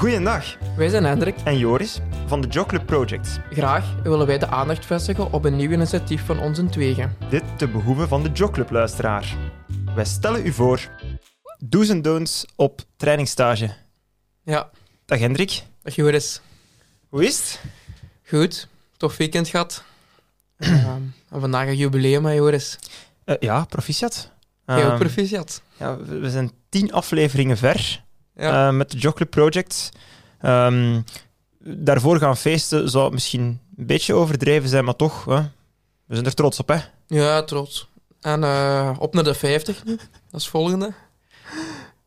Goedendag, Wij zijn Hendrik. en Joris van de Jogclub Projects. Graag willen wij de aandacht vestigen op een nieuw initiatief van ons in tweeën. Dit te behoeve van de Jogclub-luisteraar. Wij stellen u voor do's en don'ts op trainingsstage. Ja, Dag Hendrik, dag Joris. hoe is het? Goed, tof weekend gehad. Ehm, en vandaag een jubileum, hè, Joris. Eh, ja, proficiat. Heel Ehm, proficiat. ja, we zijn tien afleveringen ver Ja. eh, met de Jogclub Projects. Ehm, daarvoor gaan feesten zou misschien een beetje overdreven zijn, maar toch, hè, we zijn er trots op, hè? ja, trots. En eh, op naar de 50 nu. Dat is het volgende.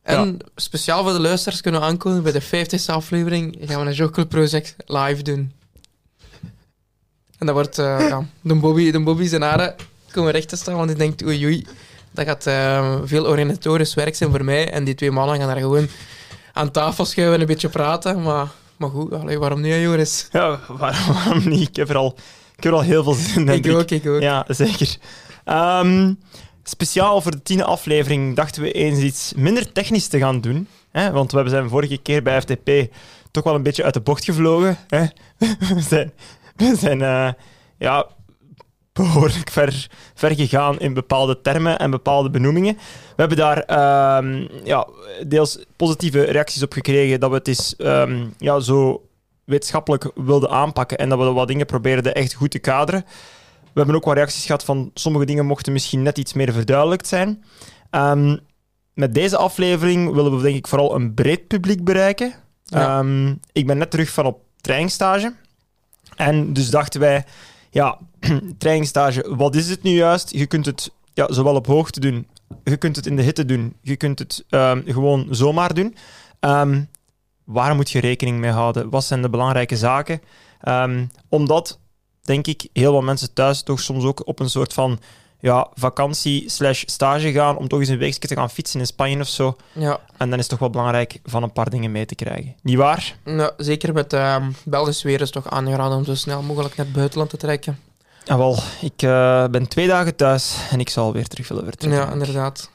En speciaal voor de luisteraars kunnen we aankondigen, bij de 50ste aflevering gaan we een Jokel Project live doen. En dat wordt, eh, ja, de Bobby, de Bobby zijn haren komen recht te staan, want die denkt, oei oei, dat gaat veel organisatorisch werk zijn voor mij. En die twee mannen gaan daar gewoon aan tafel schuiven en een beetje praten. Maar, maar goed, allee, waarom niet, Joris? Ja, waarom, waarom niet? Ik heb er al, ik heb er al heel veel zin in, Ik ook, ik ook. Ja, zeker. Ehm, speciaal voor de tiende aflevering dachten we eens iets minder technisch te gaan doen. Hè? Want we zijn vorige keer bij FTP toch wel een beetje uit de bocht gevlogen. Hè? We zijn, we zijn eh, ja, behoorlijk ver, ver gegaan in bepaalde termen en bepaalde benoemingen. We hebben daar ehm, ja, deels positieve reacties op gekregen dat we het eens ehm, ja, zo wetenschappelijk wilden aanpakken en dat we wat dingen probeerden echt goed te kaderen. We hebben ook wat reacties gehad van sommige dingen mochten misschien net iets meer verduidelijkt zijn. Ehm, met deze aflevering willen we denk ik vooral een breed publiek bereiken. Ja. Ik ben net terug van op trainingsstage. En dus dachten wij, ja, trainingsstage, wat is het nu juist? Je kunt het ja, zowel op hoogte doen, je kunt het in de hitte doen, je kunt het ehm, gewoon zomaar doen. Ehm, waar moet je rekening mee houden? Wat zijn de belangrijke zaken? Ehm, omdat, denk ik, heel wat mensen thuis toch soms ook op een soort van ja, vakantie slash stage gaan om toch eens een weekje te gaan fietsen in Spanje of zo. Ja, En dan is het toch wel belangrijk van een paar dingen mee te krijgen. Niet waar? nou, zeker met uh, Belgisch weer is het toch aangeraden om zo snel mogelijk naar het buitenland te trekken. Jawel, ik eh, ben twee dagen thuis en ik zal weer terug willen vertrekken. Ja, inderdaad.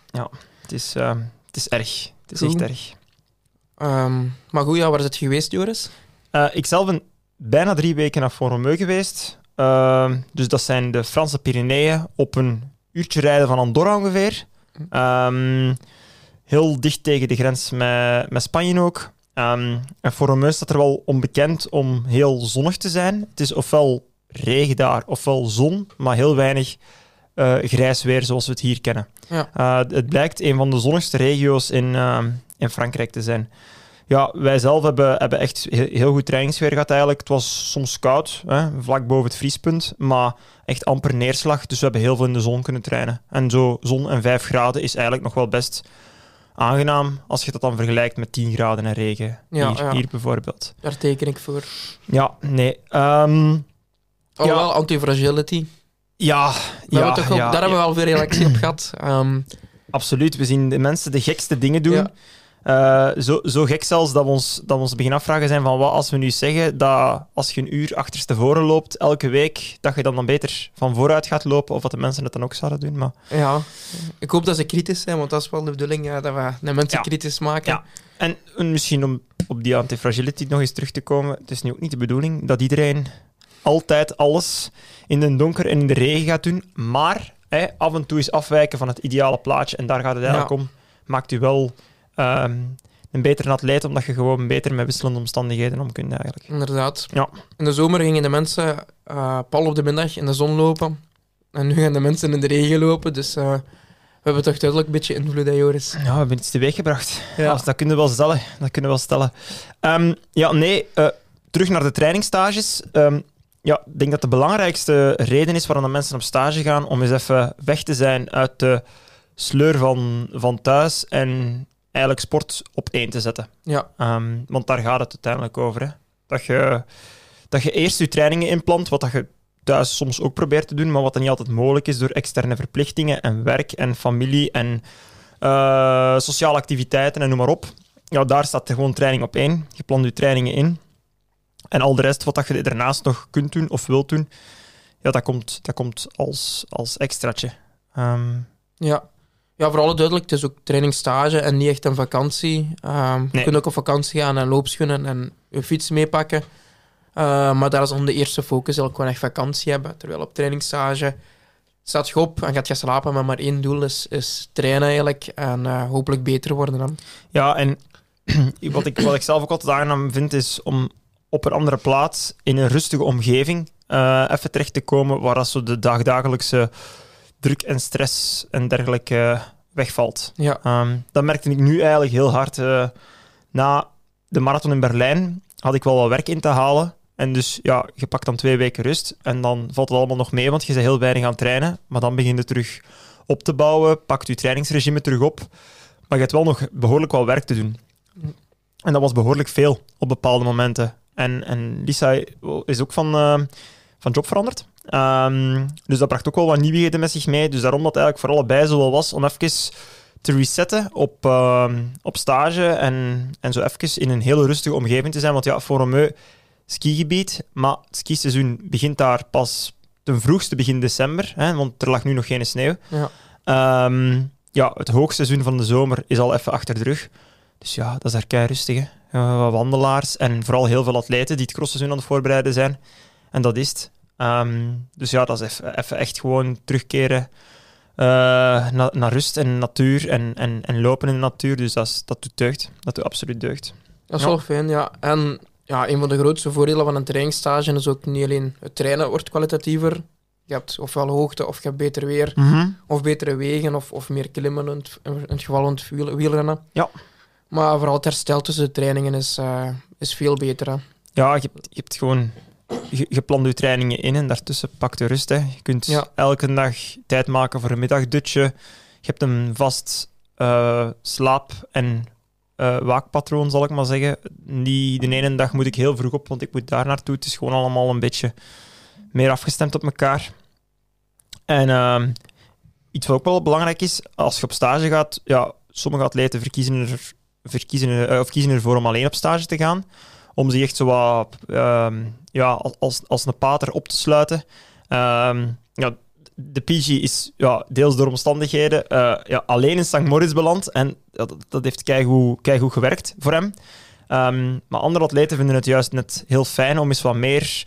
Het is, eh, het is erg. Het is Goed. echt erg. Ehm, maar goed, ja, waar is het geweest, Joris? Eh, ik zelf ben bijna drie weken naar Font-Romeu geweest. Ehm, dus dat zijn de Franse Pyreneeën op een uurtje rijden van Andorra ongeveer. Ehm, heel dicht tegen de grens met, met Spanje ook. Ehm, en Font-Romeu staat er wel onbekend om heel zonnig te zijn. Het is ofwel regen daar, ofwel zon, maar heel weinig eh, grijs weer zoals we het hier kennen. Ja. Eh, het blijkt een van de zonnigste regio's in, in Frankrijk te zijn. Ja, wij zelf hebben, hebben echt he- heel goed trainingsweer gehad eigenlijk. Het was soms koud, hè, vlak boven het vriespunt, maar echt amper neerslag. Dus we hebben heel veel in de zon kunnen trainen. En zo zon en 5 graden is eigenlijk nog wel best aangenaam als je dat dan vergelijkt met 10 graden en regen. Ja, hier, ja. hier bijvoorbeeld. Daar teken ik voor. Ja, nee. ehm, Alhoewel, anti-fragility. ja, We ja, hebben toch ook, ja, daar hebben we al veel reactie op gehad. Ehm, Absoluut, we zien de mensen de gekste dingen doen. Eh, zo, zo gek zelfs dat we, ons, dat we ons beginnen afvragen zijn van wat als we nu zeggen dat als je een uur achterstevoren loopt elke week, dat je dan, dan beter van vooruit gaat lopen of dat de mensen het dan ook zouden doen. Maar... ja, ik hoop dat ze kritisch zijn, want dat is wel de bedoeling, ja, dat we de mensen Ja. kritisch maken. Ja. En, en misschien om op die antifragility nog eens terug te komen, het is nu ook niet de bedoeling dat iedereen altijd alles in de donker en in de regen gaat doen, maar hè, af en toe eens afwijken van het ideale plaatje en daar gaat het eigenlijk om. Maakt u wel ehm, een betere atleet, omdat je gewoon beter met wisselende omstandigheden om kunt eigenlijk. Inderdaad. Ja. In de zomer gingen de mensen eh pal op de middag in de zon lopen. En nu gaan de mensen in de regen lopen, dus eh, we hebben toch duidelijk een beetje invloed, hè, Joris. Ja, we hebben iets teweeg gebracht. Ja. Dus dat kunnen we wel stellen. Dat kunnen we wel stellen. Ehm, ja, nee, eh, terug naar de trainingsstages. Ehm, ja, ik denk dat de belangrijkste reden is waarom de mensen op stage gaan, om eens even weg te zijn uit de sleur van, van thuis en eigenlijk sport op één te zetten. Ja, Ehm, want daar gaat het uiteindelijk over. Hè. Dat, je, dat je eerst je trainingen inplant, wat dat je thuis soms ook probeert te doen, maar wat dan niet altijd mogelijk is door externe verplichtingen en werk en familie en eh, sociale activiteiten en noem maar op. Ja, daar staat er gewoon training op één. Je plant je trainingen in. En al de rest wat dat je daarnaast nog kunt doen of wilt doen, ja, dat komt, dat komt als, als extraatje. Ehm, ja. Ja, voor alle duidelijk, het is ook trainingsstage en niet echt een vakantie. Ehm, Je kunt ook op vakantie gaan en loopschoenen en je fiets meepakken. Eh, maar daar is dan de eerste focus, eigenlijk gewoon echt vakantie hebben. Terwijl op trainingsstage staat je op en gaat je slapen met maar één doel, is, is trainen eigenlijk. En eh, hopelijk beter worden dan. Ja, en wat ik, wat ik zelf ook altijd aangenaam vind, is om op een andere plaats, in een rustige omgeving, eh, even terecht te komen waar dat zo de dagdagelijkse druk en stress en dergelijke wegvalt. Ja, Ehm, dat merkte ik nu eigenlijk heel hard. eh, na de marathon in Berlijn had ik wel wat werk in te halen. En dus ja, je pakt dan twee weken rust en dan valt het allemaal nog mee, want je bent heel weinig aan het trainen. Maar dan begin je terug op te bouwen, pakt je trainingsregime terug op. Maar je hebt wel nog behoorlijk wat werk te doen. En dat was behoorlijk veel op bepaalde momenten. En, en Lisa is ook van, eh, van job veranderd. Ehm, dus dat bracht ook wel wat nieuwigheden met zich mee. Dus daarom dat het eigenlijk voor allebei zo wel was om even te resetten op, ehm, op stage en, en zo even in een hele rustige omgeving te zijn. Want ja, voor Romeu, skigebied, maar het skiseizoen begint daar pas ten vroegste begin december, hè, want er lag nu nog geen sneeuw. ja. Ehm, ja, het hoogseizoen van de zomer is al even achter de rug. Dus ja, dat is daar kei rustig. Hè. Wat wandelaars en vooral heel veel atleten die het crossseizoen aan het voorbereiden zijn. En dat is het. Ehm, dus ja, dat is even, echt gewoon terugkeren eh, naar, naar rust en natuur en, en, en lopen in de natuur. Dus dat, is, dat doet deugd. Dat doet absoluut deugd. Dat is Ja. wel fijn, ja. En ja, een van de grootste voordelen van een trainingsstage is ook niet alleen het trainen wordt kwalitatiever. Je hebt ofwel hoogte, of je hebt beter weer, of betere wegen, of, of meer klimmen in het, in het geval van het wiel- wielrennen. Ja. Maar vooral het herstel tussen de trainingen is, eh, is veel beter. Hè. Ja, je, hebt- je hebt gewoon... Je, je plant je trainingen in en daartussen pakt de rust. Hè. Je kunt Ja. elke dag tijd maken voor een middagdutje. Je hebt een vast eh, slaap- en eh, waakpatroon, zal ik maar zeggen. Niet de ene dag moet ik heel vroeg op, want ik moet daar naartoe. Het is gewoon allemaal een beetje meer afgestemd op elkaar. En ehm, iets wat ook wel belangrijk is, als je op stage gaat, ja, sommige atleten verkiezen, er, verkiezen er, eh, of kiezen ervoor om alleen op stage te gaan om zich echt zo wat ehm, ja, als, als een pater op te sluiten. Ehm, ja, de PG is ja, deels door omstandigheden eh, ja, alleen in St. Moritz beland en dat, dat heeft keigoed, gewerkt voor hem. Ehm, maar andere atleten vinden het juist net heel fijn om eens wat meer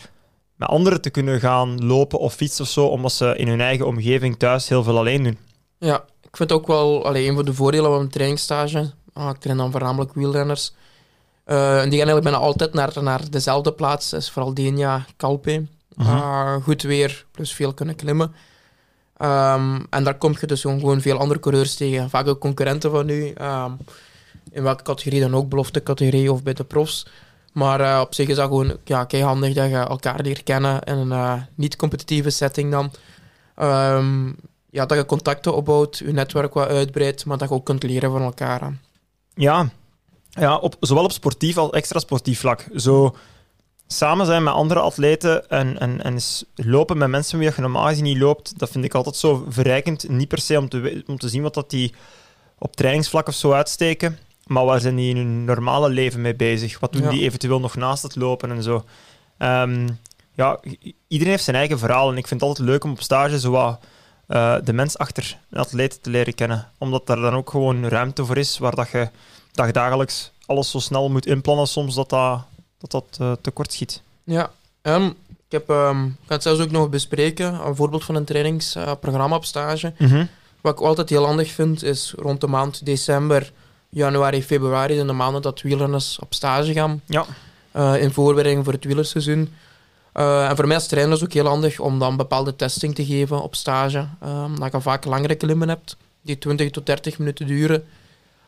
met anderen te kunnen gaan lopen of fietsen of zo, omdat ze in hun eigen omgeving thuis heel veel alleen doen. Ja, ik vind ook wel allee, een van de voordelen van een trainingsstage. Ah, ik train dan voornamelijk wielrenners. Eh, en die gaan eigenlijk bijna altijd naar, naar dezelfde plaats. Dat is vooral Denia, Calpe. Mhm. Ah, goed weer, plus veel kunnen klimmen. Ehm, en daar kom je dus gewoon gewoon veel andere coureurs tegen. Vaak ook concurrenten van u. ehm, in welke categorie dan ook, belofte-categorie of bij de profs. Maar eh, op zich is dat gewoon ja, handig dat je elkaar leert kennen in een eh, niet-competitieve setting dan. Ehm, ja, dat je contacten opbouwt, je netwerk wat uitbreidt, maar dat je ook kunt leren van elkaar. hè. Ja, ja op, zowel op sportief als extra sportief vlak. Zo samen zijn met andere atleten en, en, en lopen met mensen wie je normaal gezien niet loopt, dat vind ik altijd zo verrijkend. Niet per se om te, om te zien wat dat die op trainingsvlak of zo uitsteken, maar waar zijn die in hun normale leven mee bezig? Wat doen Ja. die eventueel nog naast het lopen en zo? Ehm, ja, iedereen heeft zijn eigen verhaal en ik vind het altijd leuk om op stage zo wat, eh, de mens achter een atleet te leren kennen. Omdat daar dan ook gewoon ruimte voor is waar dat je dagdagelijks alles zo snel moet inplannen soms dat dat, dat, dat eh, tekort schiet. Ja, en ik, heb, ehm, ik ga het zelfs ook nog bespreken. Een voorbeeld van een trainingsprogramma op stage. Wat ik altijd heel handig vind, is rond de maand december, januari, februari, zijn de maanden dat wielrenners op stage gaan. Ja. eh, in voorbereiding voor het wielerseizoen. Eh, en voor mij als trainer is het ook heel handig om dan bepaalde testing te geven op stage. Ehm dat je vaak langere klimmen hebt, die 20 tot 30 minuten duren.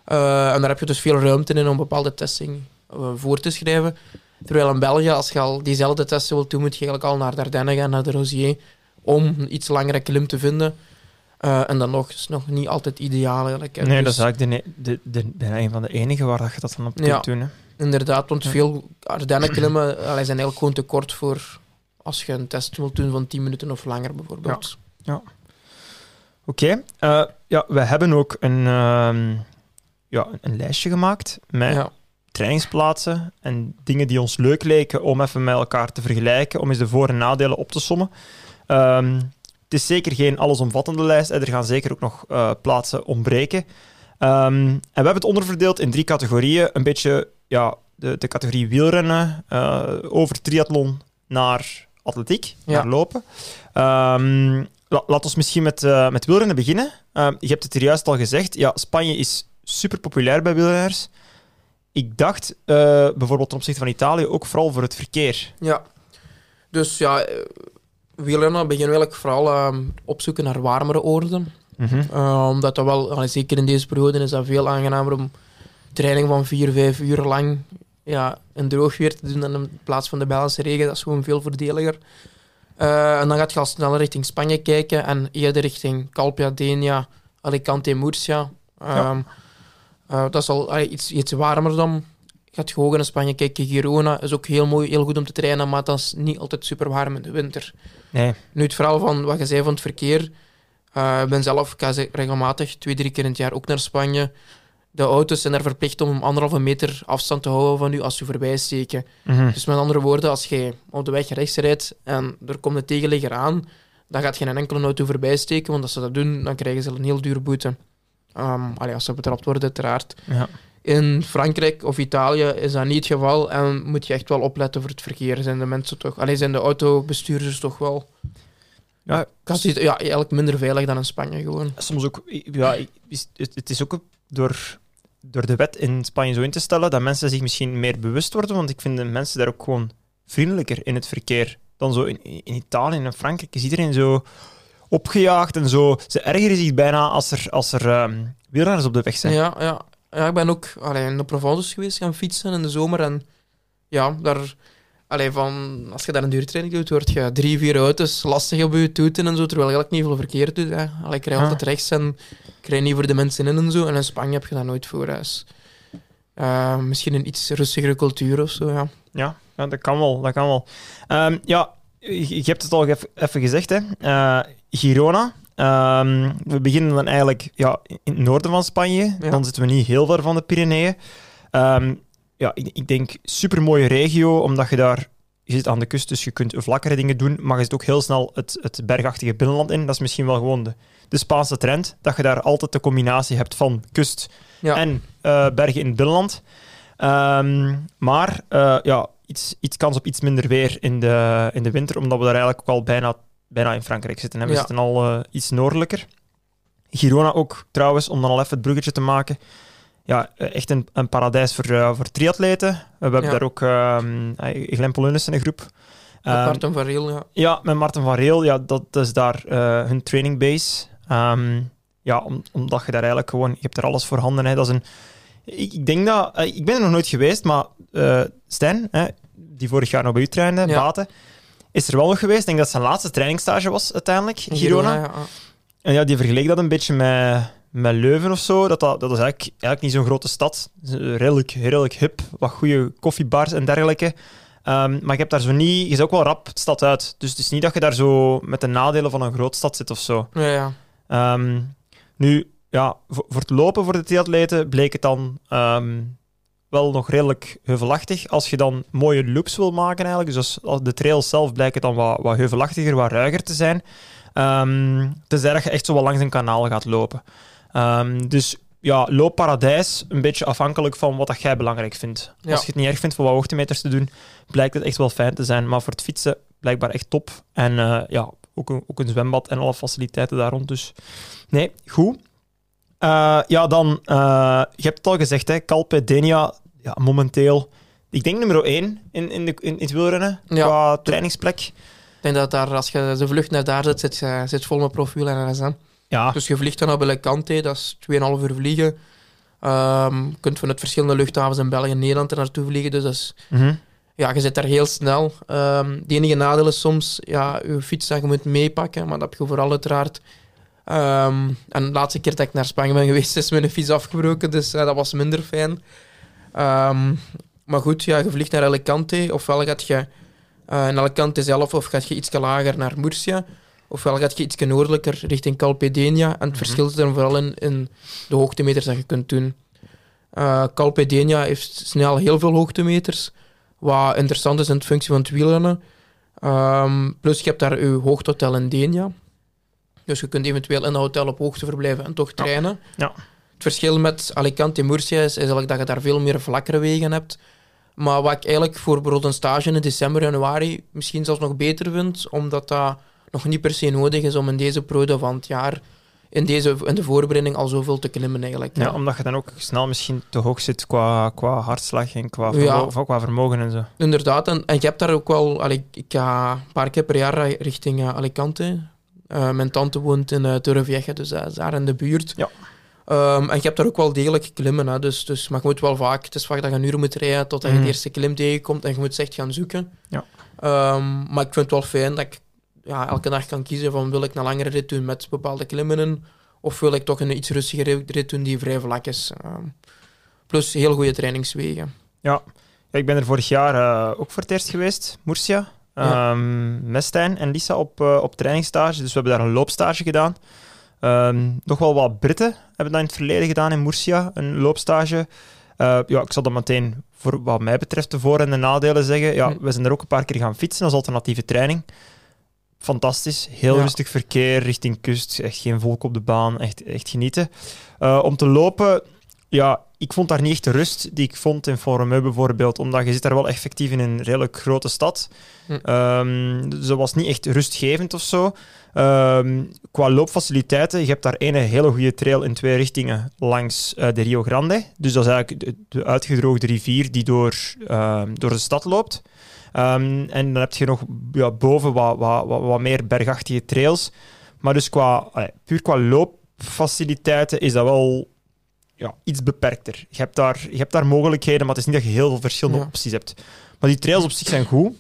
Eh, en daar heb je dus veel ruimte in om bepaalde testing eh, voor te schrijven. Terwijl in België, als je al diezelfde testen wilt doen, moet je eigenlijk al naar de Ardennen gaan, naar de Rosier, om een iets langere klim te vinden. Eh, en dan nog, is nog niet altijd ideaal eigenlijk. Nee, Dus- dat is eigenlijk de, de, de, een van de enige waar dat je dat dan op kunt Ja. doen. Hè. Inderdaad, want Ja. veel Ardennen-klimmen zijn eigenlijk gewoon te kort voor als je een test wilt doen van 10 minuten of langer bijvoorbeeld. Oké, eh, ja, we hebben ook een, ehm, ja, een lijstje gemaakt met Ja. trainingsplaatsen en dingen die ons leuk leken om even met elkaar te vergelijken, om eens de voor- en nadelen op te sommen. Ehm, het is zeker geen allesomvattende lijst. Er gaan zeker ook nog uh, plaatsen ontbreken. Um, en we hebben het onderverdeeld in drie categorieën. Een beetje ja, de, de categorie wielrennen, uh, over triathlon naar atletiek, ja. naar lopen. Um, la, laat ons misschien met, uh, met wielrennen beginnen. Je hebt het er juist al gezegd. Ja, Spanje is super populair bij wielrenners. Ik dacht uh, bijvoorbeeld ten opzichte van Italië ook vooral voor het verkeer. Ja, dus ja, wielrennen beginnen we vooral um, opzoeken naar warmere oorden. Mm -hmm. uh, omdat dat wel, zeker in deze periode, is dat veel aangenamer om training van vier, vijf uur lang ja, een droog weer te doen dan in plaats van de Belgische regen. Dat is gewoon veel voordeliger. Uh, en dan gaat je al sneller richting Spanje kijken en eerder richting Calpia, Denia, Alicante, Murcia. Um, ja. Uh, dat is al uh, iets, iets warmer dan. Gaat je hoger in Spanje kijken, Girona is ook heel mooi, heel goed om te trainen, maar dat is niet altijd super warm in de winter. Nee. Nu het verhaal van wat je zei van het verkeer. Ik ben zelf ik ga regelmatig twee, drie keer in het jaar ook naar Spanje de auto's zijn er verplicht om anderhalve meter afstand te houden van u als ze voorbij steken. Mm -hmm. Dus met andere woorden, als je op de weg rechts rijdt en er komt een tegenligger aan, dan gaat geen enkele auto voorbij steken, want als ze dat doen, dan krijgen ze een heel dure boete. Um, allee, als ze betrapt worden, uiteraard. Ja. In Frankrijk of Italië is dat niet het geval en moet je echt wel opletten voor het verkeer. Zijn de mensen toch, allee, zijn de autobestuurders toch wel ja, ja, eigenlijk minder veilig dan in Spanje gewoon. Soms ook, ja, het is ook door door de wet in Spanje zo in te stellen dat mensen zich misschien meer bewust worden, want ik vind de mensen daar ook gewoon vriendelijker in het verkeer dan zo in, in Italië en in Frankrijk is iedereen zo opgejaagd en zo. Ze ergeren zich bijna als er, als er um, wielrenners op de weg zijn. Ja, ja. ja ik ben ook allee, in de Provence geweest gaan fietsen in de zomer en ja, daar... Allee, van, als je daar een duurtraining doet, word je drie, vier auto's lastig op je toeten en zo, terwijl je eigenlijk niet veel verkeer doet. Hè. Allee, ik rij altijd rechts en ik rij niet voor de mensen in en zo. En in Spanje heb je dat nooit voor. Dus, uh, misschien een iets rustigere cultuur of zo, ja. Ja, ja dat kan wel. Dat kan wel. Um, ja, je, hebt het al even, even gezegd, hè. Uh, Girona. Um, we beginnen dan eigenlijk ja, in het noorden van Spanje. Ja. Dan zitten we niet heel ver van de Pyreneeën. Um, ja, ik, ik denk super mooie regio, omdat je daar je zit aan de kust, dus je kunt vlakkere dingen doen, maar je zit ook heel snel het, het bergachtige binnenland in. Dat is misschien wel gewoon de, de Spaanse trend, dat je daar altijd de combinatie hebt van kust ja. en uh, bergen in het binnenland. Um, maar uh, ja, iets, iets kans op iets minder weer in de, in de winter, omdat we daar eigenlijk ook al bijna, bijna in Frankrijk zitten. Hè. We Ja. zitten al uh, iets noordelijker. Girona ook trouwens, om dan al even het bruggetje te maken. Ja, eh, echt een, een paradijs voor, uh, voor triatleten. We hebben Ja. daar ook um, Glenn Polunis in een groep. Met Ehm, Martin van Riel, ja. ja, met Martin van Reel, ja, dat, dat is daar eh, hun training base. Ehm, ja, om, omdat je daar eigenlijk gewoon, je hebt er alles voor handen. Hè. Dat is een, ik, ik denk dat, eh, ik ben er nog nooit geweest, maar eh Stijn, hè, die vorig jaar nog bij u trainde, Ja. Baten, is er wel nog geweest. Ik denk dat zijn laatste trainingstage was uiteindelijk, In Girona. ja, ja. En ja, die vergeleek dat een beetje met, met Leuven of zo. Dat, dat, dat is eigenlijk, eigenlijk niet zo'n grote stad. Redelijk, redelijk hip, wat goede koffiebars en dergelijke. Ehm, maar je hebt daar zo niet... Je is ook wel rap de stad uit. Dus het is niet dat je daar zo met de nadelen van een grootstad zit of zo. Ja, ja. Ehm, nu, ja, voor, voor het lopen voor de triatleten bleek het dan ehm, wel nog redelijk heuvelachtig. Als je dan mooie loops wil maken eigenlijk, dus als, de trails zelf blijken dan wat, wat heuvelachtiger, wat ruiger te zijn. Ehm tenzij dat je echt zo wat langs een kanaal gaat lopen. Ehm, dus ja, loopparadijs, een beetje afhankelijk van wat dat jij belangrijk vindt. Ja. Als je het niet erg vindt voor wat hoogtemeters te doen, blijkt het echt wel fijn te zijn. Maar voor het fietsen blijkbaar echt top. En eh, ja, ook een, ook een zwembad en alle faciliteiten daar rond. Dus nee, goed. Eh, ja, dan, eh, je hebt het al gezegd, hè, Calpe Denia, ja, momenteel, ik denk nummer 1 in, in, de, in, het wielrennen, Ja. qua trainingsplek. Ik denk dat daar, als je de vlucht naar daar zit, zit, je- zit vol met profielrenners aan. Ja, Dus je vliegt dan naar Alicante, dat is 2,5 uur vliegen. Ehm, je kunt vanuit verschillende luchthavens in België en Nederland er naartoe vliegen, dus dat is mhm. ja, je zit daar heel snel. Ehm de enige nadeel is soms, ja, je fiets dat je moet meepakken, maar dat heb je vooral uiteraard. Ehm, en de laatste keer dat ik naar Spanje ben geweest, is mijn fiets afgebroken, dus eh, dat was minder fijn. Ehm, maar goed, ja, je vliegt naar Alicante, ofwel gaat je eh in Alicante zelf, of gaat je iets lager naar Murcia, ofwel gaat je iets noordelijker richting Calpedenia. En het verschil zit er vooral in, in de hoogtemeters dat je kunt doen. Eh Calpedenia heeft snel heel veel hoogtemeters. Wat interessant is in functie van het wielrennen. Ehm, plus je hebt daar je hoogtehotel in Denia. Dus je kunt eventueel in een hotel op hoogte verblijven en toch trainen. Ja. Verschil met Alicante Murcia is, is eigenlijk dat je daar veel meer vlakkere wegen hebt. Maar wat ik eigenlijk voor bijvoorbeeld een stage in december, januari misschien zelfs nog beter vind, omdat dat nog niet per se nodig is om in deze periode van het jaar, in, deze, in de voorbereiding, al zoveel te klimmen eigenlijk. Ja, omdat je dan ook snel misschien te hoog zit qua, qua hartslag en qua, vermo- qua vermogen en zo. Inderdaad, en, en je hebt daar ook wel... allee, ik ga een paar keer per jaar richting eh, Alicante. Eh, mijn tante woont in uh, Torrevieja, dus daar in de buurt. Ja. Ehm, en je hebt daar ook wel degelijk klimmen, hè, dus, dus, maar je moet wel vaak... Het is vaak dat je een uur moet rijden totdat je Mhm. de eerste klim tegenkomt en je moet ze echt gaan zoeken. Ja. Ehm, maar ik vind het wel fijn dat ik ja, elke dag kan kiezen van wil ik een langere rit doen met bepaalde klimmen in, of wil ik toch een iets rustigere rit doen die vrij vlak is. Ehm, plus heel goede trainingswegen. Ja, ik ben er vorig jaar eh, ook voor het eerst geweest, Murcia. Ja. Ehm met Stijn en Lisa op, eh, op trainingsstage. Dus we hebben daar een loopstage gedaan. Ehm, nog wel wat Britten hebben dat in het verleden gedaan in Murcia, een loopstage. Eh, ja, ik zal dat meteen voor wat mij betreft de voor- en de nadelen zeggen. Ja, we zijn er ook een paar keer gaan fietsen als alternatieve training. Fantastisch. Heel Ja. rustig verkeer richting kust. Echt geen volk op de baan. Echt, echt genieten. Eh, om te lopen, ja, ik vond daar niet echt de rust die ik vond in Forumeu bijvoorbeeld. Omdat je zit daar wel effectief in een redelijk grote stad. Hm. Ehm, dus dat was niet echt rustgevend of zo. Ehm, qua loopfaciliteiten, je hebt daar ene hele goede trail in twee richtingen langs eh, de Rio Grande. Dus dat is eigenlijk de, de uitgedroogde rivier die door, ehm, door de stad loopt. En dan heb je nog ja, boven wat, wat, wat, wat meer bergachtige trails. Maar dus qua, allee, puur qua loopfaciliteiten is dat wel ja, iets beperkter. Je hebt, daar, je hebt daar mogelijkheden, maar het is niet dat je heel veel verschillende Ja. opties hebt. Maar die trails op zich zijn goed.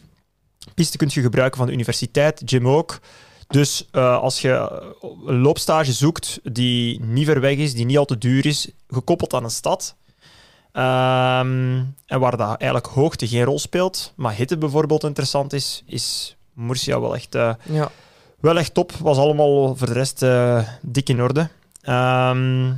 Piste kun je gebruiken van de universiteit, gym ook. Dus eh, als je eh, een loopstage zoekt die niet ver weg is, die niet al te duur is, gekoppeld aan een stad, ehm, en waar dat eigenlijk hoogte geen rol speelt, maar hitte bijvoorbeeld interessant is, is Murcia wel echt, eh, Ja. wel echt top. Was allemaal voor de rest dik in orde. Ehm,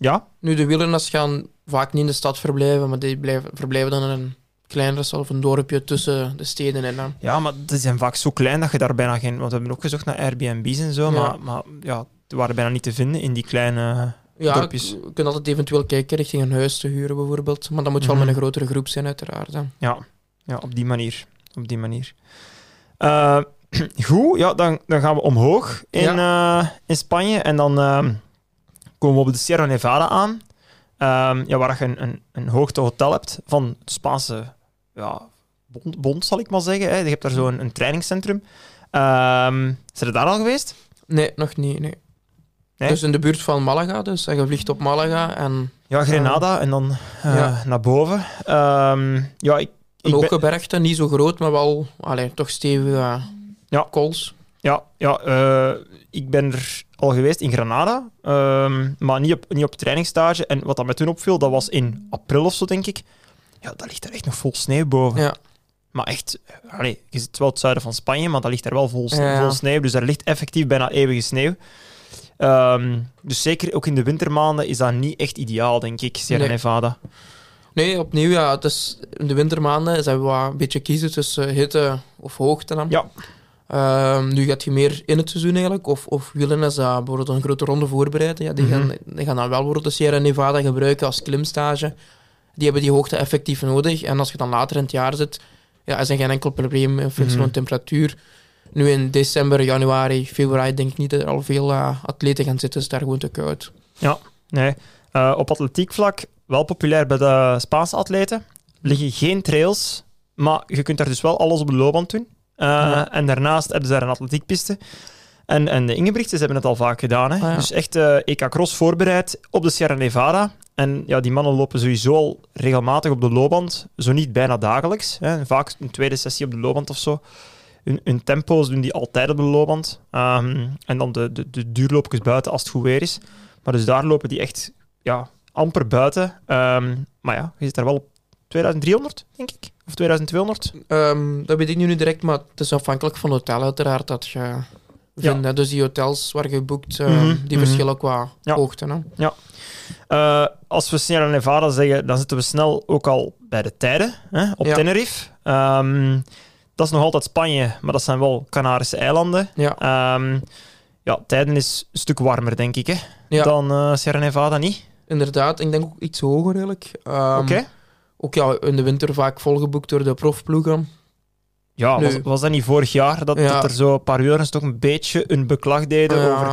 ja, Nu, de wielrenners gaan vaak niet in de stad verblijven, maar die blijven, verblijven dan in een kleinere stad of een dorpje tussen de steden en dan. Ja, maar die zijn vaak zo klein dat je daar bijna geen... Want we hebben ook gezocht naar Airbnb's en zo, Ja. maar, maar ja, die waren bijna niet te vinden in die kleine... Ja, Dorpjes. je kunt altijd eventueel kijken richting een huis te huren bijvoorbeeld, maar dan moet je wel Mhm. met een grotere groep zijn uiteraard. Hè. Ja, ja op die manier. Op die manier. Eh, goed, ja, dan, dan gaan we omhoog in, eh, in Spanje en dan ehm, komen we op de Sierra Nevada aan. Ehm, ja, waar je een, een, een hoogtehotel hebt van het Spaanse ja, bond, bond, zal ik maar zeggen. Hè. Je hebt daar zo'n een trainingscentrum. Ehm zijn er daar al geweest? Nee, nog niet. Nee. Nee? Dus in de buurt van Malaga, dus en je vliegt op Malaga en Ja, Grenada en dan eh, Ja. naar boven. Ehm, ja, ik, ik ben- niet zo groot, maar wel allee, toch stevige Ja. kools. Ja, ja eh, ik ben er al geweest in Granada, ehm, maar niet op, niet op trainingsstage. En wat dat mij toen opviel, dat was in april of zo, denk ik. Ja, dat ligt er echt nog vol sneeuw boven. Ja. Maar echt, eh, allee, je zit wel het zuiden van Spanje, maar dat ligt er wel vol, Ja, vol sneeuw. Dus er ligt effectief bijna eeuwige sneeuw. Ehm, dus zeker ook in de wintermaanden is dat niet echt ideaal, denk ik, Sierra Nee. Nevada. Nee, opnieuw, ja, het is in de wintermaanden dat wat een beetje kiezen tussen hitte of hoogte. Dan. Ja. Ehm, nu gaat je meer in het seizoen eigenlijk, of, of wielrenners dat bijvoorbeeld een grote ronde voorbereiden, ja, die, Mhm. gaan, die gaan dan wel bijvoorbeeld de Sierra Nevada gebruiken als klimstage. Die hebben die hoogte effectief nodig. En als je dan later in het jaar zit, ja, is er geen enkel probleem in functie van temperatuur. Nu in december, januari, februari denk ik niet dat er al veel eh, atleten gaan zitten, is daar gewoon te koud. Nee. Eh, op atletiekvlak wel populair bij de Spaanse atleten. Liggen geen trails, maar je kunt daar dus wel alles op de loopband doen. Eh, Ja. En daarnaast hebben ze daar een atletiekpiste. En, en de Ingebrigtsen hebben het al vaak gedaan. Hè? Ah, ja. Dus echt eh EK Cross voorbereid op de Sierra Nevada. En ja, die mannen lopen sowieso al regelmatig op de loopband. Zo niet bijna dagelijks. Hè? Vaak een tweede sessie op de loopband of zo. Hun, hun tempo's doen die altijd op de loopband. Ehm, en dan de, de, de duurloopjes buiten als het goed weer is. Maar dus daar lopen die echt ja, amper buiten. Ehm, maar ja, je zit daar wel op 2300, denk ik. Of 2200. Ehm, dat weet ik nu niet direct, maar het is afhankelijk van het hotel uiteraard dat je vindt. Dus die hotels waar je boekt, ehm, Mhm, die mhm. verschillen qua Ja. hoogte. Hè. Eh, als we Sierra Nevada zeggen, dan zitten we snel ook al bij de tijden hè, op Ja. Tenerife. Ehm, dat is nog altijd Spanje, maar dat zijn wel Canarische eilanden. Ja. Ja, tijden is een stuk warmer, denk ik, hè, Ja, dan eh Sierra Nevada niet. inderdaad. Ik denk ook iets hoger eigenlijk. Oké. Ook ja, in de winter vaak volgeboekt door de profploegen. Ja, Nu- was, was dat niet vorig jaar dat, Ja. dat er zo een paar wielrenners toch een beetje een beklag deden Ja. over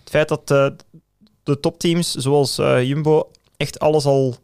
het feit dat eh, de topteams, zoals eh, Jumbo, echt alles al...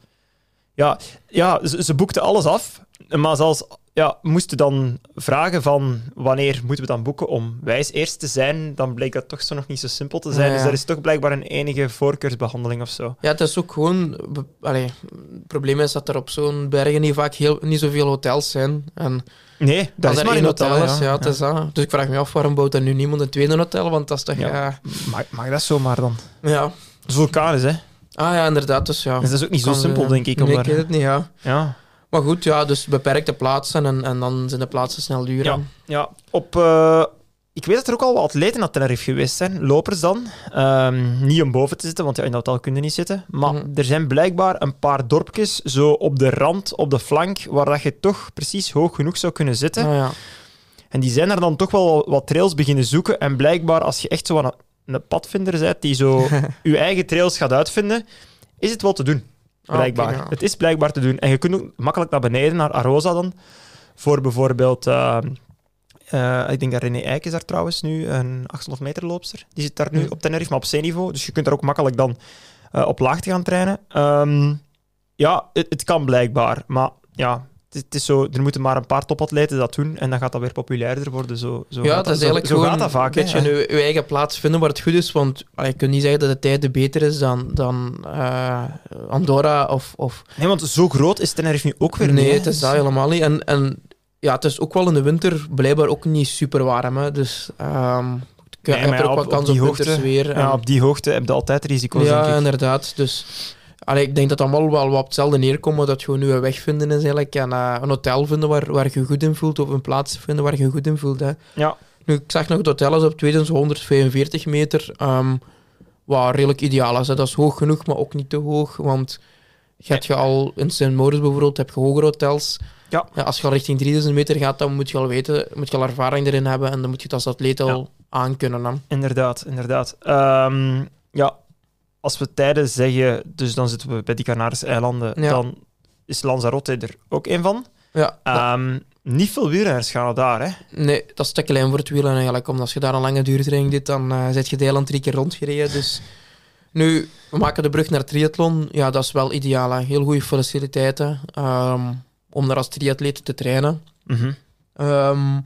Ja, ja ze, ze boekten alles af, maar zelfs ja, moesten dan vragen van wanneer moeten we dan boeken om wijs eerst te zijn, dan bleek dat toch zo nog niet zo simpel te zijn. Ja, ja. Dus er is toch blijkbaar een enige voorkeursbehandeling of zo. Ja, het is ook gewoon... Allee, het probleem is dat er op zo'n bergen niet vaak heel, niet zoveel hotels zijn. En Nee, dat is maar één een hotel. is, ja, het is dat. Dus ik vraag me af, waarom bouwt er nu niemand een tweede hotel? Want dat is toch... Ja. Ja. Mag, mag dat zomaar dan? ja. Het is vulkanisch, hè? Ah ja, inderdaad. Dus ja. Dus dat is ook niet zo simpel, eh, denk ik. Om nee, ik weet het niet, ja. ja. Maar goed, ja, dus beperkte plaatsen en, en dan zijn de plaatsen snel duur. Ja. Ja, op... eh, ik weet dat er ook al wat atleten naar Tenerife geweest zijn, lopers dan. Ehm, niet om boven te zitten, want ja, in dat hotel kun je niet zitten. Maar Mhm. er zijn blijkbaar een paar dorpjes zo op de rand, op de flank, waar dat je toch precies hoog genoeg zou kunnen zitten. Ja. En die zijn er dan toch wel wat trails beginnen zoeken. En blijkbaar, als je echt zo een, een padvinder bent, die zo je eigen trails gaat uitvinden, is het wel te doen. Ah, Blijkbaar. ja. Het is blijkbaar te doen. En je kunt ook makkelijk naar beneden, naar Arosa dan. Voor bijvoorbeeld... eh, eh, ik denk dat René Eijk is daar trouwens nu, een 800 meter loopster. Die zit daar nu op Tenerife, maar op zeeniveau. Dus je kunt daar ook makkelijk dan eh, op laagte gaan trainen. Ehm, ja, het, het kan blijkbaar. Maar ja, het, is zo, er moeten maar een paar topatleten dat doen. En dan gaat dat weer populairder worden. Zo, zo Ja, dat is zo- eigenlijk zo gewoon gaat dat vaak. een beetje je, je eigen plaats vinden waar het goed is. Want allee, je kunt niet zeggen dat de tijd beter is dan, dan eh, Andorra of... of Nee, want zo groot is Tenerife nu ook weer niet. nee, het is dat helemaal niet. En, en ja, het is ook wel in de winter blijkbaar ook niet super warm. Hè. Dus ehm je Nee, hebt er ook op- wel op kans die op hoogte- wintersweer. en- Ja, op die hoogte heb je altijd risico's, ja, denk ik. inderdaad. Dus allee, ik denk dat dat allemaal wel wat op hetzelfde neerkomt. Dat je gewoon nu een weg vinden is eigenlijk. En een hotel vinden waar, waar je je goed in voelt. Of een plaats vinden waar je je goed in voelt. Hè. Ja. Nu, ik zag nog het hotel is op 2145 meter. ehm wat redelijk ideaal is. Hè. Dat is hoog genoeg, maar ook niet te hoog. Want je hebt je al in St. Moritz bijvoorbeeld, heb je hogere hotels. Ja. als je al richting 3000 meter gaat, dan moet je al weten, moet je al ervaring erin hebben. En dan moet je het als atleet al aankunnen. Hè. Inderdaad, inderdaad. Ehm, ja, als we tijden zeggen, dus dan zitten we bij die Canarische eilanden, Ja. dan is Lanzarote er ook een van. Ja, dat- Ehm, niet veel wielrenners gaan daar, hè? Nee, dat is te klein voor het wielen eigenlijk. Omdat als je daar een lange duurtraining doet, dan eh zit je de eiland drie keer rondgereden. Dus nu, we maken de brug naar triathlon. Ja, dat is wel ideaal. Hè. Heel goede faciliteiten ehm, om daar als triatleet te trainen. Mhm. Ehm,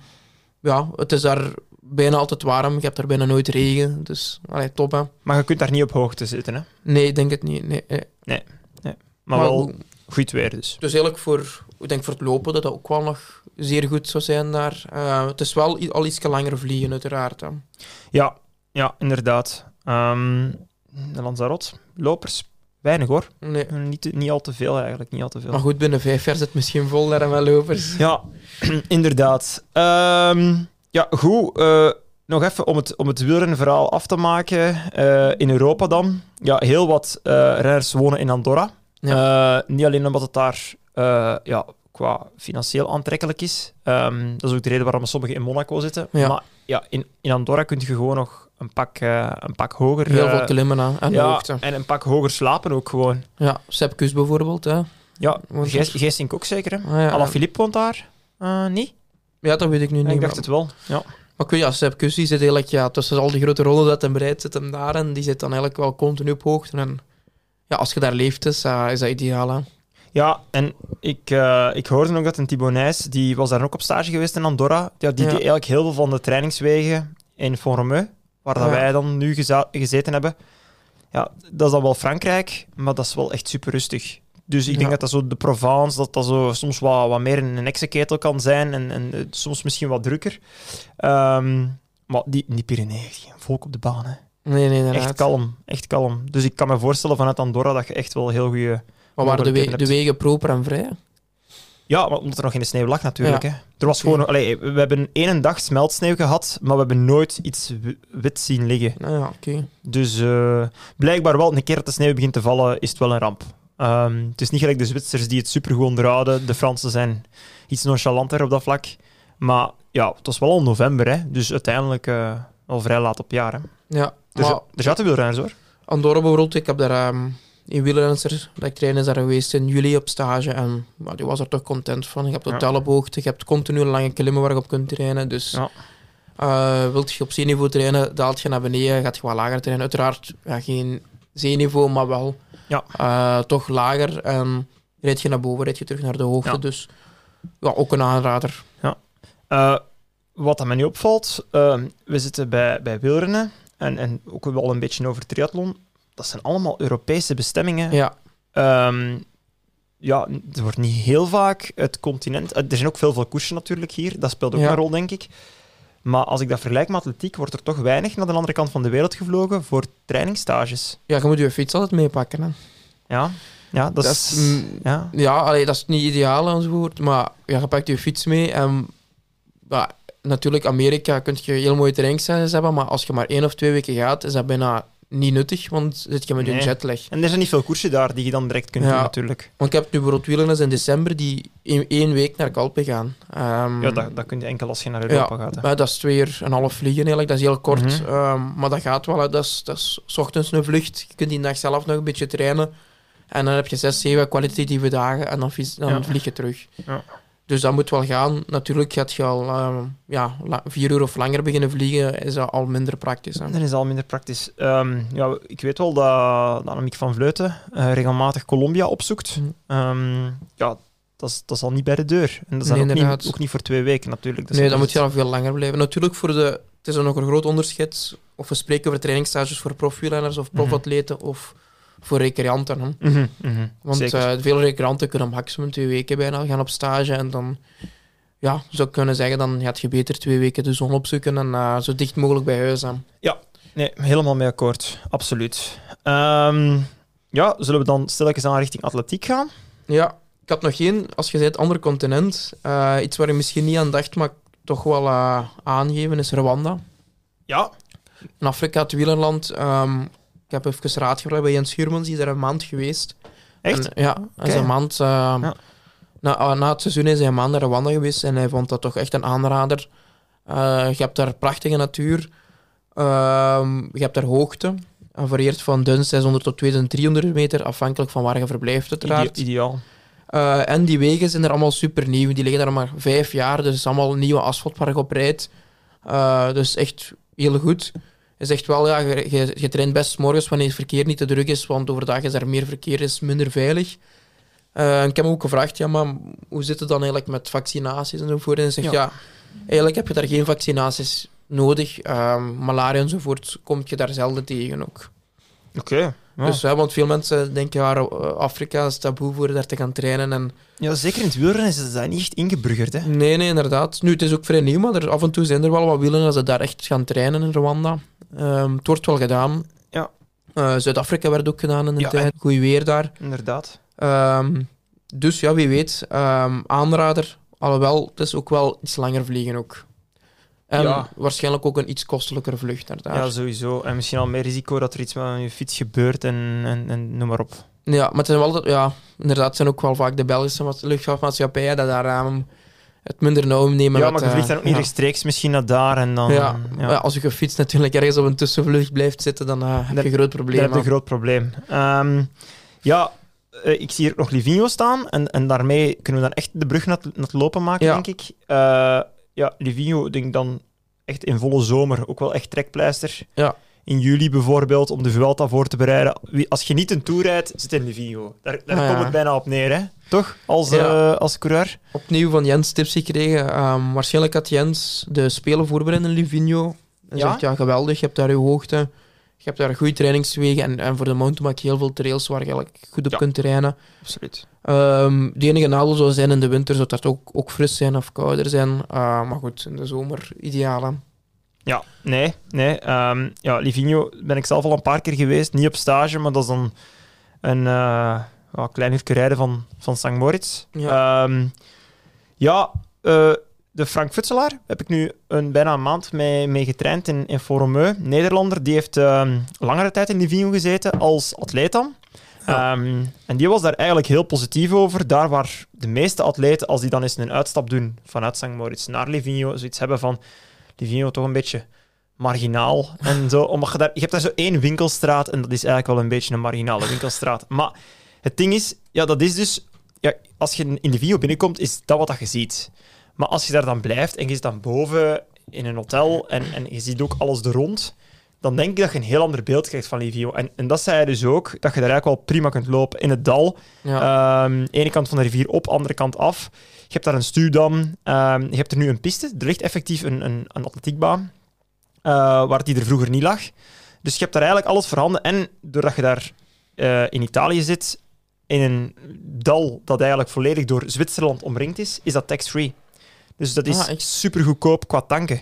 ja, het is daar bijna altijd warm. Je hebt daar bijna nooit regen. Dus, allee, top hè. Maar je kunt daar niet op hoogte zitten, hè? Nee, ik denk het niet. Nee, nee. Maar, wel goed, weer, dus. Dus eigenlijk voor, ik denk voor het lopen dat dat ook wel nog zeer goed zou zijn daar. Eh, het is wel al iets langer vliegen, uiteraard. Hè. Ja, ja inderdaad. Ehm, de Lanzarote, lopers, weinig hoor. Nee. Niet, niet al te veel eigenlijk, niet al te veel. Maar goed, binnen vijf jaar zit het misschien vol daar en wel lopers. Ja, inderdaad. Ehm, ja, goed. eh, nog even om het, om het wielrennenverhaal af te maken. eh, in Europa dan. Ja, heel wat eh renners wonen in Andorra. Niet alleen omdat het daar ja, qua financieel aantrekkelijk is. Ehm, dat is ook de reden waarom sommigen in Monaco zitten. Ja. Maar ja, in, in Andorra kun je gewoon nog een pak, eh, een pak hoger... Heel veel klimmen hè, en ja, hoogte. en een pak hoger slapen ook gewoon. Ja, Sepp Kuss bijvoorbeeld. Hè. Ja, Geesink ook zeker, hè? Ah, ja, Alaphilippe woont daar? Niet? Ja, dat weet ik nu niet. ik maar- dacht het wel, ja. Maar ik weet, ja, Sepp Kuss die zit eigenlijk ja, tussen al die grote rollen dat hem bereid zit hem daar. En die zit dan eigenlijk wel continu op hoogte. En ja, als je daar leeft, is, is dat ideaal. Hè. Ja, en ik, eh, ik hoorde ook dat een Thibaut Nijs, die was daar ook op stage geweest in Andorra. Ja, die Ja. deed eigenlijk heel veel van de trainingswegen in Font-Romeu, waar dat Ja. wij dan nu geza- gezeten hebben. Ja, dat is dan wel Frankrijk, maar dat is wel echt super rustig. Dus ik denk dat dat zo de Provence, dat dat zo soms wat, wat meer een heksenketel kan zijn en, en eh, soms misschien wat drukker. Ehm, maar die, die Pyreneeën, geen volk op de baan, hè. Nee, nee, inderdaad. Echt kalm, echt kalm. Dus ik kan me voorstellen vanuit Andorra dat je echt wel heel goede Maar waren de, we- wegen proper en vrij? Ja, maar omdat er nog de sneeuw lag natuurlijk. Hè. Er was gewoon, allee, we hebben één dag smeltsneeuw gehad, maar we hebben nooit iets wi- wit zien liggen. Nou ja, oké. Dus eh, blijkbaar wel, een keer dat de sneeuw begint te vallen, is het wel een ramp. Ehm, het is niet gelijk de Zwitsers die het supergoed onderhouden. De Fransen zijn iets nonchalanter op dat vlak. Maar ja, het was wel al november, hè. dus uiteindelijk eh, al vrij laat op jaar. Hè. Ja, Er, maar er zaten wielrenners hoor. Andorra bijvoorbeeld, ik heb daar ehm een wielrenner dat ik train is daar geweest in juli op stage en maar die was er toch content van. Je hebt Ja. hotelophoogte, je hebt continu lange klimmen waar je op kunt trainen, dus Ja. eh, wilt je op zeeniveau trainen, daalt je naar beneden, gaat je wat lager trainen. Uiteraard ja, geen zeeniveau, maar wel Ja. eh, toch lager en rijd je naar boven, rijd je terug naar de hoogte, Ja. dus ja, ook een aanrader. Eh, wat dat mij nu opvalt, eh, we zitten bij, bij wielrennen en, en ook wel een beetje over triathlon. Dat zijn allemaal Europese bestemmingen. Ja, Ehm, ja, er wordt niet heel vaak het continent... eh, Er zijn ook veel, veel koersen natuurlijk hier, dat speelt ook Ja. een rol, denk ik. Maar als ik dat vergelijk met atletiek, wordt er toch weinig naar de andere kant van de wereld gevlogen voor trainingsstages. ja, je moet je fiets altijd meepakken. Hè. Ja, ja dat, Dat is... mm, ja. Ja, allee, dat is niet ideaal enzovoort, maar ja, je pakt je fiets mee en ja, natuurlijk, Amerika kun je heel mooie trainingssessies hebben, maar als je maar één of twee weken gaat, is dat bijna niet nuttig, want zit je met Nee. jetlag. En er zijn niet veel koersen daar die je dan direct kunt Ja. doen, natuurlijk. Want ik heb nu bijvoorbeeld in december die in één week naar Calpe gaan. Ehm, Ja, dat, dat kun je enkel als je naar Europa gaat. hè. maar dat is twee uur en een half vliegen eigenlijk, dat is heel kort, Mhm. ehm, maar dat gaat wel. hè. Dat is, dat is ochtends een vlucht, je kunt die dag zelf nog een beetje trainen en dan heb je zes, zeven kwalitatieve dagen en dan, dan Ja. vlieg je terug. Ja. Dus dat moet wel gaan. Natuurlijk gaat je al ehm, ja, vier uur of langer beginnen vliegen, is dat al minder praktisch. Hè? Dat is al minder praktisch. Ehm, ja, ik weet wel dat, dat Annemiek van Vleuten eh, regelmatig Colombia opzoekt. Mhm. Ehm, ja, dat is, dat is al niet bij de deur. En dat is Nee, ook, niet, ook niet voor twee weken natuurlijk. Nee, dat dan moet je al veel langer blijven. Natuurlijk, voor de, het is dan nog een groot onderscheid of we spreken over trainingsstages voor profwielrenners of Mhm. profatleten of voor recreanten. Hè? Mhm, mhm, Want eh, veel recreanten kunnen maximum twee weken bijna gaan op stage en dan ja, zou ik kunnen zeggen, dan gaat je beter twee weken de zon opzoeken en eh, zo dicht mogelijk bij huis aan. Nee, helemaal mee akkoord. Absoluut. Ehm, ja, zullen we dan stilletjes aan richting atletiek gaan? Ja, ik had nog geen, als je zei het andere continent, eh, iets waar je misschien niet aan dacht, maar toch wel aangeven, is Rwanda. Ja. In Afrika, het wielerland. ehm, ik heb even raad gevraagd bij Jens Schuurmans, die is daar een maand geweest. Echt? En, ja, een maand. ehm, Ja. na, ah, na het seizoen is hij een maand naar Rwanda geweest en hij vond dat toch echt een aanrader. Eh, je hebt daar prachtige natuur. Ehm, je hebt daar hoogte. Varieert van 1600 tot 2300 meter, afhankelijk van waar je verblijft, uiteraard. Ide- ideaal. Eh, en die wegen zijn er allemaal super nieuw. Die liggen daar maar vijf jaar, dus het is allemaal nieuwe asfalt waar je op rijdt. Eh, dus echt heel goed. Is echt wel, ja, je, je, je traint best morgens wanneer het verkeer niet te druk is, want overdag is er meer verkeer, is minder veilig. En ik heb hem ook gevraagd, ja, maar hoe zit het dan eigenlijk met vaccinaties enzovoort? En hij zegt, Ja. ja. eigenlijk heb je daar geen vaccinaties nodig. Ehm, malaria enzovoort kom je daar zelden tegen ook. Oké. Ja. Dus, hè, want veel mensen denken, ja, eh, Afrika is taboe voor daar te gaan trainen. En ja, zeker in het wielrennen is dat niet echt ingeburgerd. Hè? Nee, nee, inderdaad. Nu, het is ook vrij nieuw, maar er, af en toe zijn er wel wat wielen als ze daar echt gaan trainen in Rwanda. Ehm, het wordt wel gedaan. Ja. Eh, Zuid-Afrika werd ook gedaan in de Ja, tijd. Goed weer daar. Inderdaad. Ehm, dus ja, wie weet. ehm, aanrader. Alhoewel, het is ook wel iets langer vliegen ook. En Ja. waarschijnlijk ook een iets kostelijker vlucht naar daar. Ja, sowieso. En misschien al meer risico dat er iets met je fiets gebeurt en, en, en noem maar op. Ja, maar het zijn wel, ja, inderdaad, het zijn ook wel vaak de Belgische ma- luchtvaartmaatschappijen dat daar ehm, het minder nauw nemen. ja, maar je vliegt eh, dan ook niet ja. rechtstreeks misschien naar daar en dan... Ja, als je fiets natuurlijk ergens op een tussenvlucht blijft zitten, dan eh, heb je een groot probleem. Dat is een hè. groot probleem. Ja, eh, ik zie hier nog Livigno staan. En, en daarmee kunnen we dan echt de brug naar het, naar het lopen maken, denk ik. Eh, ja, Livigno, denk dan echt in volle zomer. Ook wel echt trekpleister. Ja. In juli bijvoorbeeld, om de Vuelta voor te bereiden. Als je niet een Tour rijdt, zit in Livigno. Daar, daar Ah, ja. komt het bijna op neer, hè? Toch? Als, Ja. eh, als coureur. Opnieuw van Jens tips gekregen. Ehm, waarschijnlijk had Jens de Spelen voorbereid in Livigno. En Ja? zegt, ja, geweldig, je hebt daar je hoogte. Je hebt daar goede trainingswegen. En, en voor de mountainbike heel veel trails waar je eigenlijk goed op Ja. kunt trainen. Absoluut. Ehm de enige nadeel zou zijn in de winter, zou dat ook, ook fris zijn of kouder zijn. Uh, maar goed, in de zomer ideaal. Ja, nee, nee. Ehm, ja, Livigno ben ik zelf al een paar keer geweest. Niet op stage, maar dat is dan een eh, klein uurtje rijden van, van St. Moritz. Ja. Ehm, ja, eh, de Frank Futselaar heb ik nu een, bijna een maand mee, mee getraind in, in. Nederlander, die heeft ehm, langere tijd in Livigno gezeten als atleet dan. Ja. Ehm, en die was daar eigenlijk heel positief over. Daar waar de meeste atleten, als die dan eens een uitstap doen vanuit St. Moritz naar Livigno, zoiets hebben van Livigno toch een beetje marginaal en zo. Omdat je, daar, je hebt daar zo één winkelstraat en dat is eigenlijk wel een beetje een marginale winkelstraat. Maar het ding is, ja, dat is dus... Ja, als je in de video binnenkomt, is dat wat dat je ziet. Maar als je daar dan blijft en je zit dan boven in een hotel en, en je ziet ook alles er rond, dan denk ik dat je een heel ander beeld krijgt van Livio. En, en dat zei hij dus ook, dat je daar eigenlijk wel prima kunt lopen in het dal. Ja. Ehm, ene kant van de rivier op, andere kant af. Je hebt daar een stuwdam. Ehm, je hebt er nu een piste. Er ligt effectief een, een, een atletiekbaan, eh, waar die er vroeger niet lag. Dus je hebt daar eigenlijk alles voorhanden. En doordat je daar eh, in Italië zit, in een dal dat eigenlijk volledig door Zwitserland omringd is, is dat tax-free. Dus dat is Ah, super goedkoop qua tanken.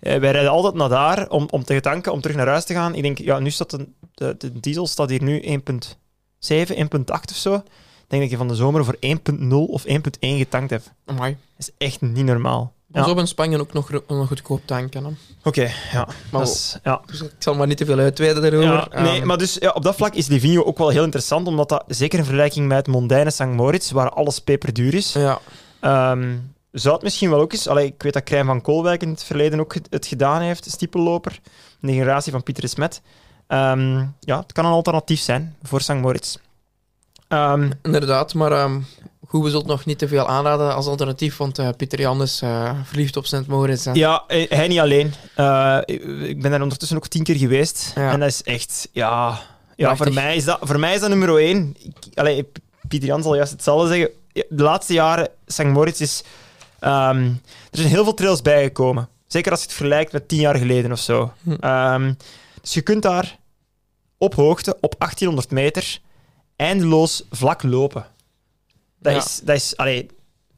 Eh, wij rijden altijd naar daar om, om te tanken, om terug naar huis te gaan. Ik denk, ja, nu staat de, de, de diesel staat hier nu 1.7, 1.8 of zo. Ik denk dat je van de zomer voor 1.0 of 1.1 getankt hebt. Amai. Dat is echt niet normaal. Ja. zo in Spanje ook nog, nog goedkoop tanken. Oké, ja. Maar is, ja. Dus ik zal maar niet te veel uitweiden daarover. Ja, nee, maar dus ja, op dat vlak is Livigno ook wel heel interessant, omdat dat zeker in vergelijking met het mondaine St. Moritz, waar alles peperduur is, Ja, ehm, zou het misschien wel ook eens... Allee, ik weet dat Krijn van Koolwijk in het verleden ook het- gedaan heeft, stiepelloper, de generatie van Pieter Smet. Ehm, ja, het kan een alternatief zijn voor St. Moritz. Ehm, inderdaad. Maar ehm goed, we zullen het nog niet te veel aanraden als alternatief, want eh, Pieter Jan is eh, verliefd op Sint Moritz. hè. Ja, eh, hij niet alleen. Ik ben daar ondertussen ook tien keer geweest. Ja. En dat is echt, ja... Ja, voor mij, is dat, voor mij is dat nummer één. Ik, allee, Pieter Jan zal juist hetzelfde zeggen. De laatste jaren, St. Moritz is... ehm, er zijn heel veel trails bijgekomen. Zeker als je het vergelijkt met tien jaar geleden of zo. Hm. Ehm, dus je kunt daar op hoogte, op 1800 meter, eindeloos vlak lopen. Dat Ja. is... Dat is allee,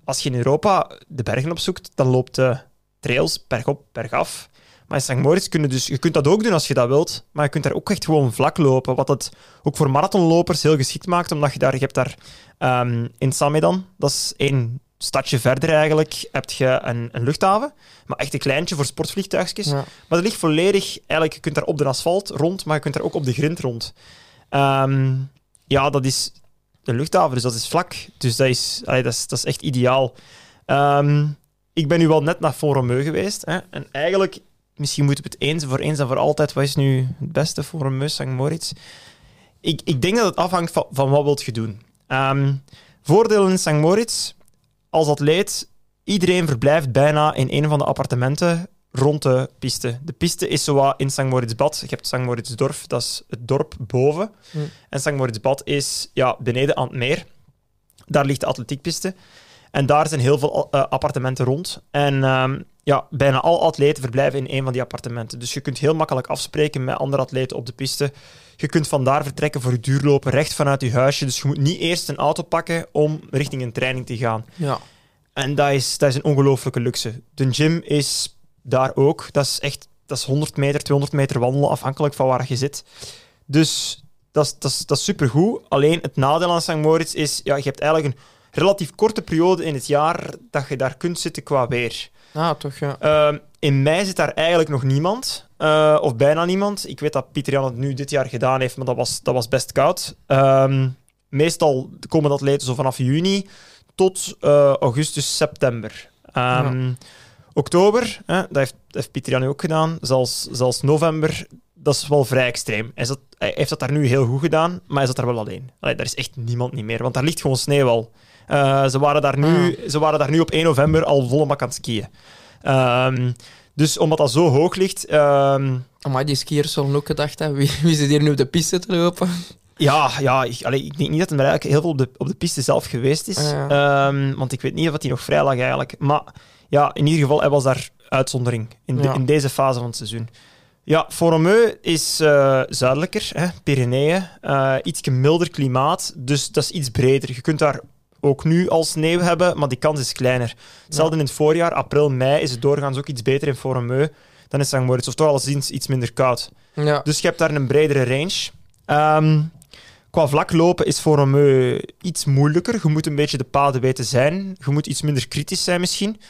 als je in Europa de bergen opzoekt, dan loopt de trails bergop, bergaf. Maar in St. Moritz kun je dus... Je kunt dat ook doen als je dat wilt, maar je kunt daar ook echt gewoon vlak lopen, wat het ook voor marathonlopers heel geschikt maakt, omdat je daar... Je hebt daar ehm, in Samedan, dat is één stadje verder eigenlijk, heb je een, een luchthaven, maar echt een kleintje voor sportvliegtuigjes. Ja. Maar dat ligt volledig... Eigenlijk, je kunt daar op de asfalt rond, maar je kunt daar ook op de grind rond. Ehm, ja, dat is de luchthaven, dus dat is vlak. Dus dat is, allee, dat is, dat is echt ideaal. Ehm, ik ben nu wel net naar Font-Romeu geweest. Hè, en eigenlijk, misschien moeten we het eens voor eens en voor altijd... Wat is nu het beste Font-Romeu, St. Moritz? Ik, ik denk dat het afhangt van, van wat wilt je doen. Ehm voordelen in St. Moritz, als atleet, iedereen verblijft bijna in een van de appartementen rond de piste. De piste is zowat in St. Moritzbad. Je hebt St. Moritzdorf, dat is het dorp boven. Hm. En St. Moritzbad is ja, beneden aan het meer. Daar ligt de atletiekpiste. En daar zijn heel veel eh, appartementen rond. En ehm, ja, bijna alle atleten verblijven in een van die appartementen. Dus je kunt heel makkelijk afspreken met andere atleten op de piste. Je kunt vandaar vertrekken voor je duurlopen, recht vanuit je huisje. Dus je moet niet eerst een auto pakken om richting een training te gaan. ja. En dat is, dat is een ongelooflijke luxe. De gym is daar ook. Dat is echt dat is 100 meter, 200 meter wandelen, afhankelijk van waar je zit. Dus dat is, dat is, dat is supergoed. Alleen het nadeel aan St. Moritz is, ja, je hebt eigenlijk een relatief korte periode in het jaar dat je daar kunt zitten qua weer. Ah, toch, ja. Ehm, in mei zit daar eigenlijk nog niemand, eh, of bijna niemand. Ik weet dat Pieter Jan het nu dit jaar gedaan heeft, maar dat was, dat was best koud. Ehm, meestal komen de atleten zo vanaf juni tot eh, augustus, september. Ehm, Oktober, hè, dat, heeft, dat heeft Pieter Jan nu ook gedaan, zelfs, zelfs november, dat is wel vrij extreem. Hij heeft dat daar nu heel goed gedaan, maar hij zat daar wel alleen. Allee, daar is echt niemand niet meer, want daar ligt gewoon sneeuw al. Eh, ze, waren daar nu, ze waren daar nu op 1 november al volle mak aan het skiën. Ehm, dus omdat dat zo hoog ligt, ehm, Maar die skiers zullen ook gedacht hebben, wie, wie zit hier nu op de piste te lopen? ja, ja ik, allee, ik denk niet dat hij eigenlijk heel veel op de, op de piste zelf geweest is. Ah, ja. Ehm, want ik weet niet of hij nog vrij lag eigenlijk. Maar ja, in ieder geval, hij was daar uitzondering in, de- Ja. in deze fase van het seizoen. Ja, Foromeu is eh, zuidelijker, hè, Pyreneeën. eh iets milder klimaat, dus dat is iets breder. Je kunt daar ook nu al sneeuw hebben, maar die kans is kleiner. Hetzelfde in het voorjaar, april, mei, is het doorgaans ook iets beter in Foromeu dan in St. Moritz. Of toch alleszins iets minder koud. Ja. Dus je hebt daar een bredere range. Ehm, qua vlaklopen is voor een meu iets moeilijker. Je moet een beetje de paden weten zijn. Je moet iets minder kritisch zijn misschien.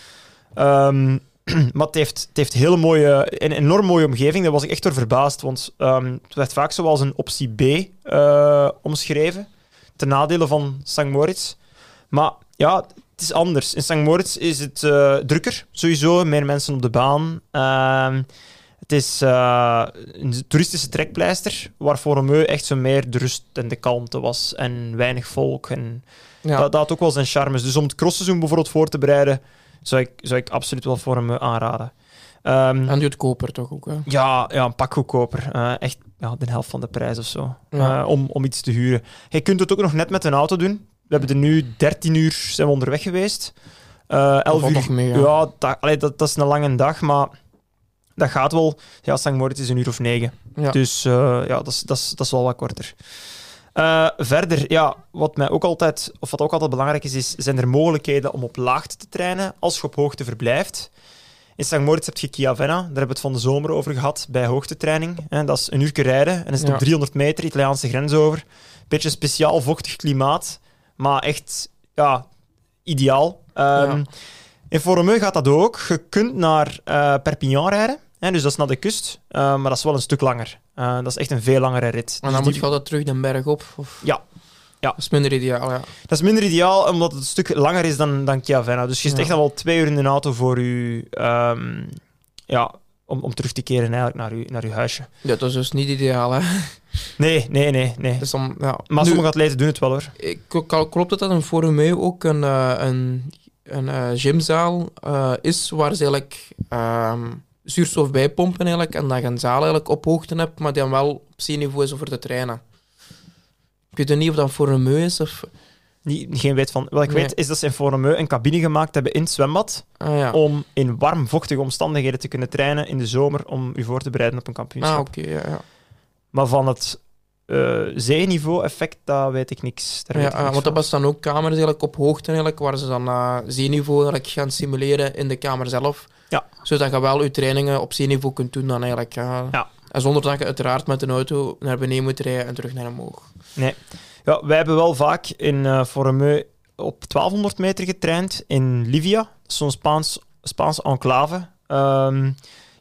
Ehm, maar het heeft, het heeft hele mooie, een enorm mooie omgeving. Daar was ik echt door verbaasd. Want ehm, het werd vaak zoals een optie B eh, omschreven. Ten nadele van St. Moritz. Maar ja, het is anders. In St. Moritz is het eh, drukker, sowieso. Meer mensen op de baan. Ehm, Het is eh, een toeristische trekpleister, waar Foromeu echt zo meer de rust en de kalmte was en weinig volk. En Ja. dat, dat had ook wel zijn charmes. Dus om het crossseizoen bijvoorbeeld voor te bereiden, zou ik, zou ik absoluut wel Foromeu aanraden. Ehm, En goedkoper toch ook, hè? ja, ja, een pak goedkoper. Eh, echt ja, de helft van de prijs of zo. Ja. Om, om iets te huren. Je kunt het ook nog net met een auto doen. We hebben er nu 13 uur zijn we onderweg geweest. Eh 11 valt uur. mee, ja. ja, dat, allee, dat, dat is een lange dag, maar dat gaat wel. Ja, St. Moritz is een uur of negen. Ja. Dus eh, ja, dat is, dat, is, dat is wel wat korter. Eh, verder, ja, wat mij ook altijd, of wat ook altijd belangrijk is, is, zijn er mogelijkheden om op laagte te trainen als je op hoogte verblijft. In St. Moritz heb je Chiavenna, daar hebben we het van de zomer over gehad, bij hoogtetraining. Hè, dat is een uur rijden en is het Ja. op 300 meter, Italiaanse grens over. Beetje speciaal vochtig klimaat, maar echt ja, ideaal. Ehm, Ja. In gaat dat ook. Je kunt naar eh, Perpignan rijden, hè, dus dat is naar de kust, eh, maar dat is wel een stuk langer. Eh, dat is echt een veel langere rit. En Dus dan die- moet je altijd terug de berg op. Of... Ja. Ja. Dat is minder ideaal, ja. Dat is minder ideaal, omdat het een stuk langer is dan, dan Chiavenna. Dus je zit Ja. echt al wel twee uur in de auto voor je, ehm, ja, om, om terug te keren eigenlijk naar je, naar uw huisje. ja. Dat is dus niet ideaal, hè. Nee, nee, nee. nee. Dus dan, ja. Maar Nu, sommige atleten doen het wel hoor. ik, klopt het dat een Forumeu ook een, eh, een, een eh, gymzaal eh, is waar ze eigenlijk ehm, zuurstof bijpompen eigenlijk, en dat je een zaal eigenlijk op hoogte hebt, maar die dan wel op zeeniveau is om voor te trainen. Ik weet niet of dat een Forumeu is of... Geen weet van. Wat ik Nee. weet is dat ze in Foromeu een cabine gemaakt hebben in het zwembad Ah ja, om in warm, vochtige omstandigheden te kunnen trainen in de zomer om je voor te bereiden op een kampioenschap. ah, oké, ja, ja. Maar van het eh zeeniveau-effect, daar weet ik niks. Daar Ja, ik ah, niks want dat van. bestaan ook kamers eigenlijk op hoogte eigenlijk, waar ze dan uh, zeeniveau eigenlijk gaan simuleren in de kamer zelf. Ja. Zodat je wel je trainingen op zeeniveau kunt doen dan eigenlijk. ja. Ja. En zonder dat je uiteraard met een auto naar beneden moet rijden en terug naar omhoog. Ja, wij hebben wel vaak in eh Foromeu op 1200 meter getraind in Livia. Zo'n Spaans, Spaanse enclave. Ehm,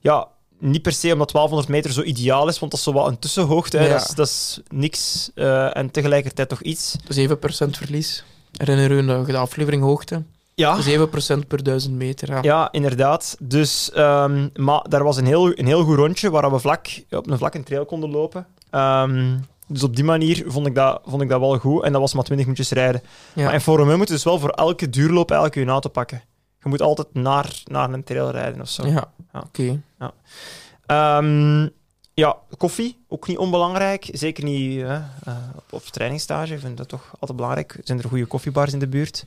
ja, niet per se omdat 1200 meter zo ideaal is, want dat is zo wat een tussenhoogte. Ja. Dat, is, dat is niks eh, en tegelijkertijd toch iets. Dus 7% verlies. Herinner u de, de aflevering hoogte? Ja, 7% per 1000 meter. Ja. ja inderdaad. Dus, ehm, maar daar was een heel, een heel goed rondje waar we vlak, op een vlakke trail konden lopen. Ehm, dus op die manier vond ik, dat, vond ik dat wel goed. En dat was maar 20 minuutjes rijden. Ja. Maar in Forumeu moet je dus wel voor elke duurloop eigenlijk je auto pakken. Je moet altijd naar, naar een trail rijden of zo. Ja, Ja. oké. Ehm, ja, koffie, ook niet onbelangrijk. Zeker niet hè, eh, op, op trainingsstage. Ik vind dat toch altijd belangrijk. Zijn er goede koffiebars in de buurt?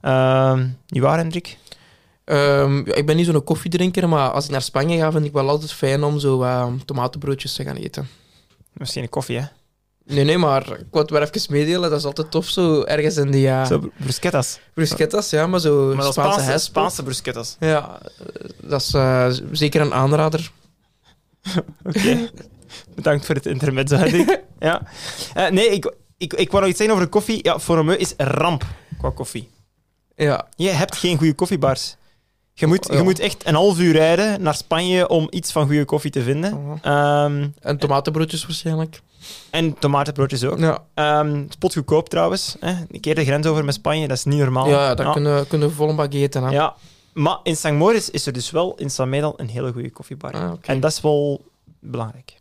Ehm niet waar, Hendrik? Ehm, ja, ik ben niet zo'n koffiedrinker, maar als ik naar Spanje ga, vind ik wel altijd fijn om zo tomatenbroodjes te gaan eten. Misschien een koffie, hè? Nee, nee, maar ik wou het wel even meedelen. Dat is altijd tof, zo ergens in die uh, Zo, bruschettas. bruschettas, ja, maar zo Maar is Spaanse Spaanse, bruschettas. Ja, dat is eh, zeker een aanrader. Oké. Bedankt voor het intermezzo, Hendrik. ja. Eh, nee, ik, ik, ik wou nog iets zeggen over de koffie. Ja, Forumeu is een ramp qua koffie. Ja, Je hebt geen goede koffiebars. Je moet, je moet echt een half uur rijden naar Spanje om iets van goede koffie te vinden. Ehm, en tomatenbroodjes waarschijnlijk. en tomatenbroodjes ook. Ja, Ehm spotgoedkoop trouwens. Hè. Een keer de grens over met Spanje, dat is niet normaal. ja dat kunnen kunnen we vol een bak eten. Hè. Ja. Maar in St. Moritz is er dus wel in San Medal een hele goede koffiebar. Ah. En dat is wel belangrijk.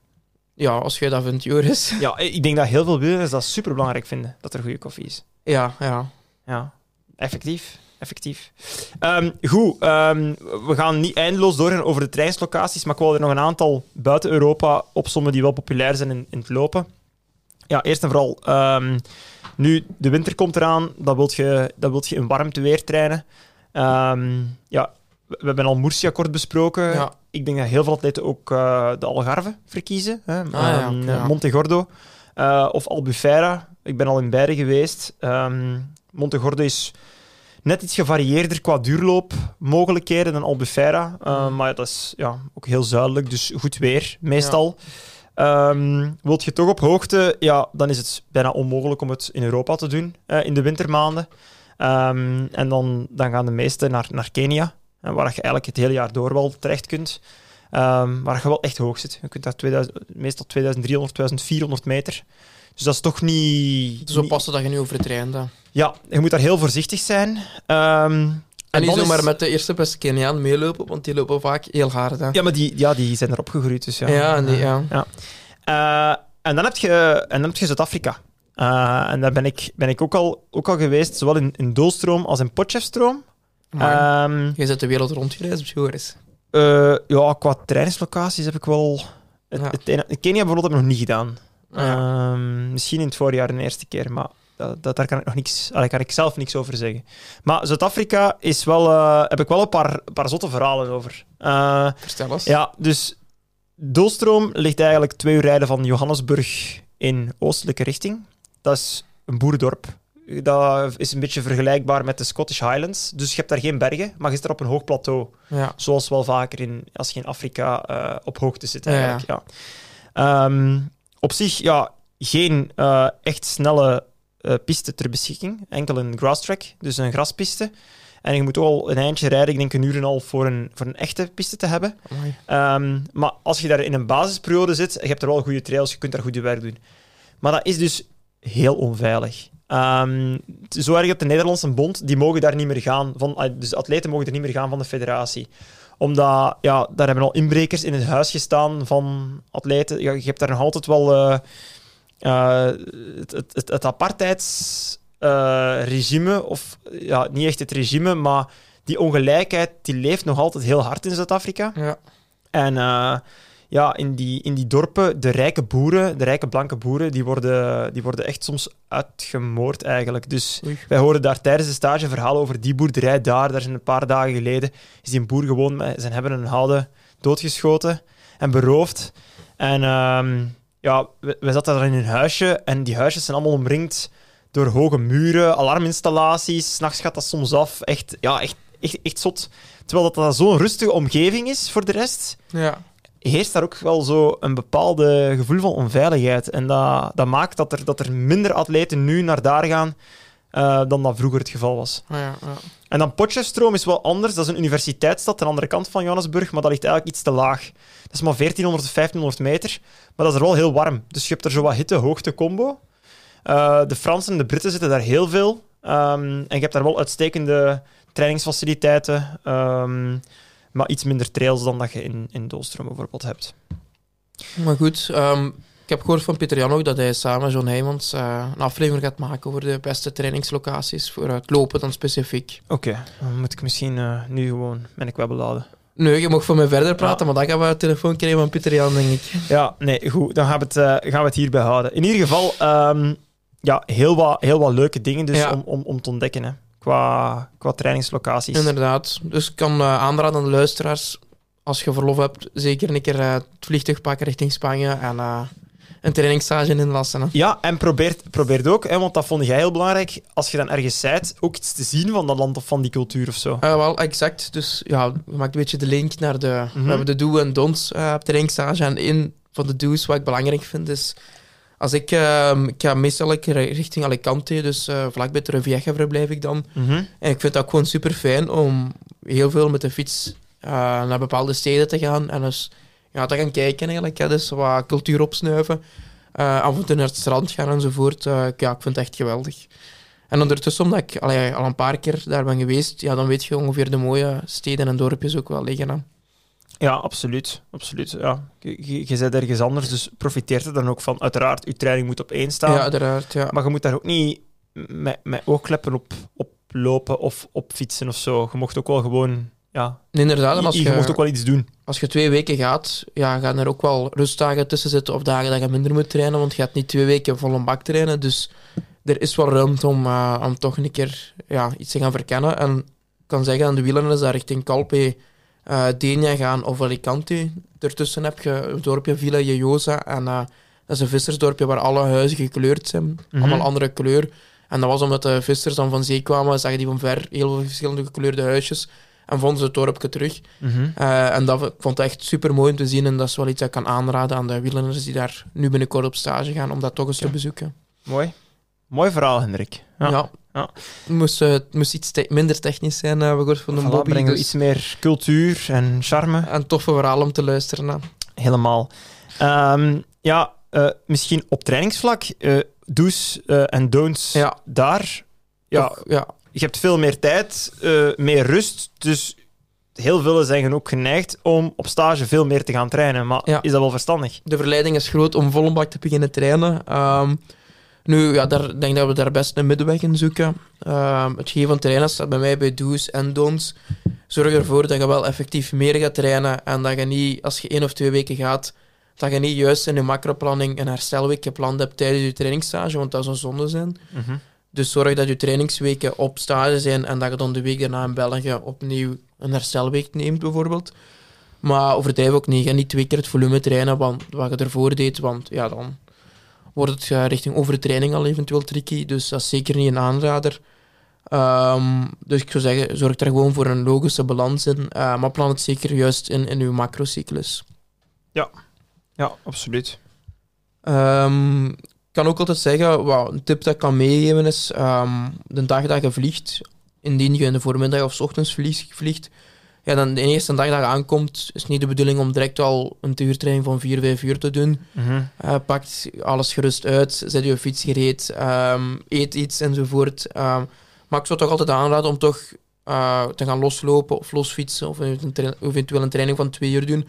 ja, als jij dat vindt, Joris. Ja, ik denk dat heel veel wielrenners dat super belangrijk vinden, dat er goede koffie is. Ja, ja. Ja, effectief. Effectief. Ehm, goed, ehm, we gaan niet eindeloos doorgaan over de trainingslocaties, maar ik wil er nog een aantal buiten Europa opzommen die wel populair zijn in, in het lopen. Ja, eerst en vooral, ehm, nu de winter komt eraan, dan wilt je, dan wilt je in warmte weer trainen. Ja, we, we hebben al Murcia kort besproken. Ja. Ik denk dat heel veel atleten ook eh, de Algarve verkiezen. Hè? Ah, ja, oké, ja. Montegordo eh, of Albufeira. Ik ben al in beide geweest. Montegordo is net iets gevarieerder qua duurloopmogelijkheden dan Albufeira. Eh, Mhm. Maar dat is ja, ook heel zuidelijk, dus goed weer, meestal. Ehm, wilt je toch op hoogte, ja, dan is het bijna onmogelijk om het in Europa te doen eh, in de wintermaanden. Ehm, en dan, dan gaan de meesten naar, naar Kenia, eh, waar je eigenlijk het hele jaar door wel terecht kunt. Ehm, waar je wel echt hoog zit. Je kunt daar 2000, meestal 2300, 2400 meter. Dus dat is toch niet... Zo passen dat je nu over traint. hè. Ja, je moet daar heel voorzichtig zijn. Ehm, En En niet dan is- zomaar met de eerste beste Keniaan meelopen, want die lopen vaak heel hard. Hè. Ja, maar die, ja, die zijn erop gegroeid, dus ja. Ja, ja. Eh, en dan heb je, en dan heb je Zuid-Afrika. Eh, en daar ben ik, ben ik ook, al, ook al geweest, zowel in, in Doolstroom als in Potchefstroom. Ehm, je zit de wereld rondgereisd op Joris. eh, ja, qua trainingslocaties heb ik wel... Het, Ja. het Kenia bijvoorbeeld heb ik nog niet gedaan. Ja. Ehm, misschien in het voorjaar de eerste keer, maar dat, dat, daar kan ik nog niks, daar kan ik zelf niks over zeggen. Maar Zuid-Afrika is wel, eh, heb ik wel een paar, paar zotte verhalen over. Eh, Vertel eens. ja, dus Doolstroom ligt eigenlijk twee uur rijden van Johannesburg in oostelijke richting. Dat is een boerendorp. Dat is een beetje vergelijkbaar met de Scottish Highlands. Dus je hebt daar geen bergen, maar je zit er op een hoog plateau. Ja. Zoals wel vaker in, als je in Afrika eh, op hoogte zit eigenlijk. Ja. Ehm, op zich, ja, geen eh, echt snelle eh, piste ter beschikking. Enkel een grass track, dus een graspiste. En je moet ook al een eindje rijden, ik denk een uur en een half, voor een, voor een echte piste te hebben. Ehm, maar als je daar in een basisperiode zit, je hebt er wel goede trails, je kunt daar goed je werk doen. Maar dat is dus heel onveilig. Ehm, zo erg dat de Nederlandse bond, die mogen daar niet meer gaan. Van, ah, dus atleten mogen er niet meer gaan van de federatie. Omdat, ja, daar hebben al inbrekers in het huis gestaan van atleten. Ja, je hebt daar nog altijd wel eh, eh, het, het, het, het apartheidsregime, of ja, niet echt het regime, maar die ongelijkheid, die leeft nog altijd heel hard in Zuid-Afrika. Ja. En eh, ja, in die, in die dorpen, de rijke boeren, de rijke blanke boeren, die worden, die worden echt soms uitgemoord eigenlijk. Dus Oei. wij horen daar tijdens de stage verhalen over die boerderij daar. Daar zijn een paar dagen geleden is die een boer gewoon met zijn hebben en houden doodgeschoten en beroofd. En ehm, ja, we zaten daar in een huisje en die huisjes zijn allemaal omringd door hoge muren, alarminstallaties. S'nachts gaat dat soms af. Echt, ja, echt, echt, echt zot. Terwijl dat, dat zo'n rustige omgeving is voor de rest Ja. Heerst daar ook wel zo een bepaalde gevoel van onveiligheid. En dat, dat maakt dat er, dat er minder atleten nu naar daar gaan eh, dan dat vroeger het geval was. Ja, ja. En dan Potchefstroom is wel anders. Dat is een universiteitsstad aan de andere kant van Johannesburg, maar dat ligt eigenlijk iets te laag. Dat is maar 1400 of 1500 meter, maar dat is er wel heel warm. Dus je hebt er zo wat hitte-hoogte combo. Eh, de Fransen en de Britten zitten daar heel veel. Ehm, en je hebt daar wel uitstekende trainingsfaciliteiten, ehm, maar iets minder trails dan dat je in, in Doolstroom bijvoorbeeld hebt. Maar goed, ehm, ik heb gehoord van Pieter Jan ook dat hij samen met John Heijmans eh, een aflevering gaat maken over de beste trainingslocaties voor het lopen dan specifiek. Oké, dan moet ik misschien eh, nu gewoon mijn web laden. Nee, je mag voor mij verder praten, maar dan gaan we een telefoon krijgen van Pieter Jan, denk ik. Ja, nee, goed. Dan gaan we het, eh, gaan we het hierbij houden. In ieder geval, ehm, ja, heel wat, heel wat leuke dingen dus Ja. om, om, om te ontdekken hè. Qua, qua trainingslocaties. Inderdaad. Dus ik kan eh, aanraden aan de luisteraars, als je verlof hebt, zeker een keer eh, het vliegtuig pakken richting Spanje en eh, een trainingsstage inlassen. Hè. Ja, en probeer, probeer het ook, hè, want dat vond jij heel belangrijk, als je dan ergens zijt, ook iets te zien van dat land of van die cultuur of zo. Eh, wel, exact. Dus ja, je maakt een beetje de link naar de... We hebben de do en don'ts eh, op trainingsstage. En een van de do's wat ik belangrijk vind is... Als ik, ehm, ik ga meestal richting Alicante, dus eh vlakbij Torrevieja verblijf ik dan. Mhm. En ik vind dat gewoon super fijn om heel veel met de fiets eh, naar bepaalde steden te gaan. En dus ja, te gaan kijken eigenlijk. Hè. Dus wat cultuur opsnuiven. eh af en toe naar het strand gaan enzovoort. Ja, ik vind het echt geweldig. En ondertussen, omdat ik allee, al een paar keer daar ben geweest, ja, dan weet je ongeveer de mooie steden en dorpjes ook wel liggen. Hè. Ja, absoluut. absoluut ja. Je, je, je bent ergens anders, dus profiteert er dan ook van. Uiteraard, je training moet op één staan. Ja, uiteraard. Ja. Maar je moet daar ook niet met, met oogkleppen op, op lopen of op fietsen of zo. Je mocht ook wel gewoon... Ja, Inderdaad, als je, je mocht ook wel iets doen. als je twee weken gaat, ja, gaan er ook wel rustdagen tussen zitten of dagen dat je minder moet trainen, want je gaat niet twee weken vol een bak trainen. Dus er is wel ruimte om, eh, om toch een keer ja, iets te gaan verkennen. En ik kan zeggen, aan de wielrenners dat richting Calpe, eh Denia gaan of Alicante. Ertussen heb je het dorpje Villa Jojosa en eh, dat is een vissersdorpje waar alle huizen gekleurd zijn. Mhm. Allemaal andere kleur. En dat was omdat de vissers dan van zee kwamen, zagen die van ver heel veel verschillende gekleurde huisjes en vonden ze het dorpje terug. Mhm. Eh, en dat, ik vond het echt super mooi om te zien. En dat is wel iets dat ik kan aanraden aan de wielrenners die daar nu binnenkort op stage gaan, om dat toch eens Ja. te bezoeken. Mooi. Mooi verhaal, Hendrik. Ja. Ja. Ja. Het, moest, eh, het moest iets te- minder technisch zijn, eh we gehoord van de Voilà, Bobby. brengen we Dus, iets meer cultuur en charme. een toffe verhaal om te luisteren. naar. Helemaal. Ehm, ja, eh, misschien op trainingsvlak, eh do's eh, en don'ts Ja, daar. Ja, toch, ja. je hebt veel meer tijd, eh, meer rust. Dus heel veel zijn ook geneigd om op stage veel meer te gaan trainen. Maar Ja. is dat wel verstandig? De verleiding is groot om volle bak te beginnen trainen. Ehm, nu, ja, daar ik denk dat we daar best een middenweg in zoeken. Ehm, het geven van trainen staat bij mij bij do's en don'ts. Zorg ervoor dat je wel effectief meer gaat trainen en dat je niet, als je één of twee weken gaat, dat je niet juist in je macroplanning een herstelweek gepland hebt tijdens je trainingsstage, want dat zou een zonde zijn. Dus zorg dat je trainingsweken op stage zijn en dat je dan de week daarna in België opnieuw een herstelweek neemt, bijvoorbeeld. Maar overdrijf ook niet. Ga niet twee keer het volume trainen want, wat je ervoor deed, want ja, dan wordt het richting overtraining al eventueel tricky. Dus dat is zeker niet een aanrader. Ehm, dus ik zou zeggen, zorg er gewoon voor een logische balans in. eh, maar plan het zeker juist in, in uw macrocyclus. Ja, absoluut. Ehm, ik kan ook altijd zeggen, wat een tip dat ik kan meegeven is, ehm, de dag dat je vliegt, indien je in de voormiddag of 's ochtends vlieg- vliegt, ja, dan de eerste dag dat je aankomt, is niet de bedoeling om direct al een uurtraining van 4, 5 uur te doen. Eh, pakt alles gerust uit, zet je fiets gereed, ehm, eet iets enzovoort. Ehm, maar ik zou toch altijd aanraden om toch eh, te gaan loslopen of losfietsen of eventueel een training van twee uur doen.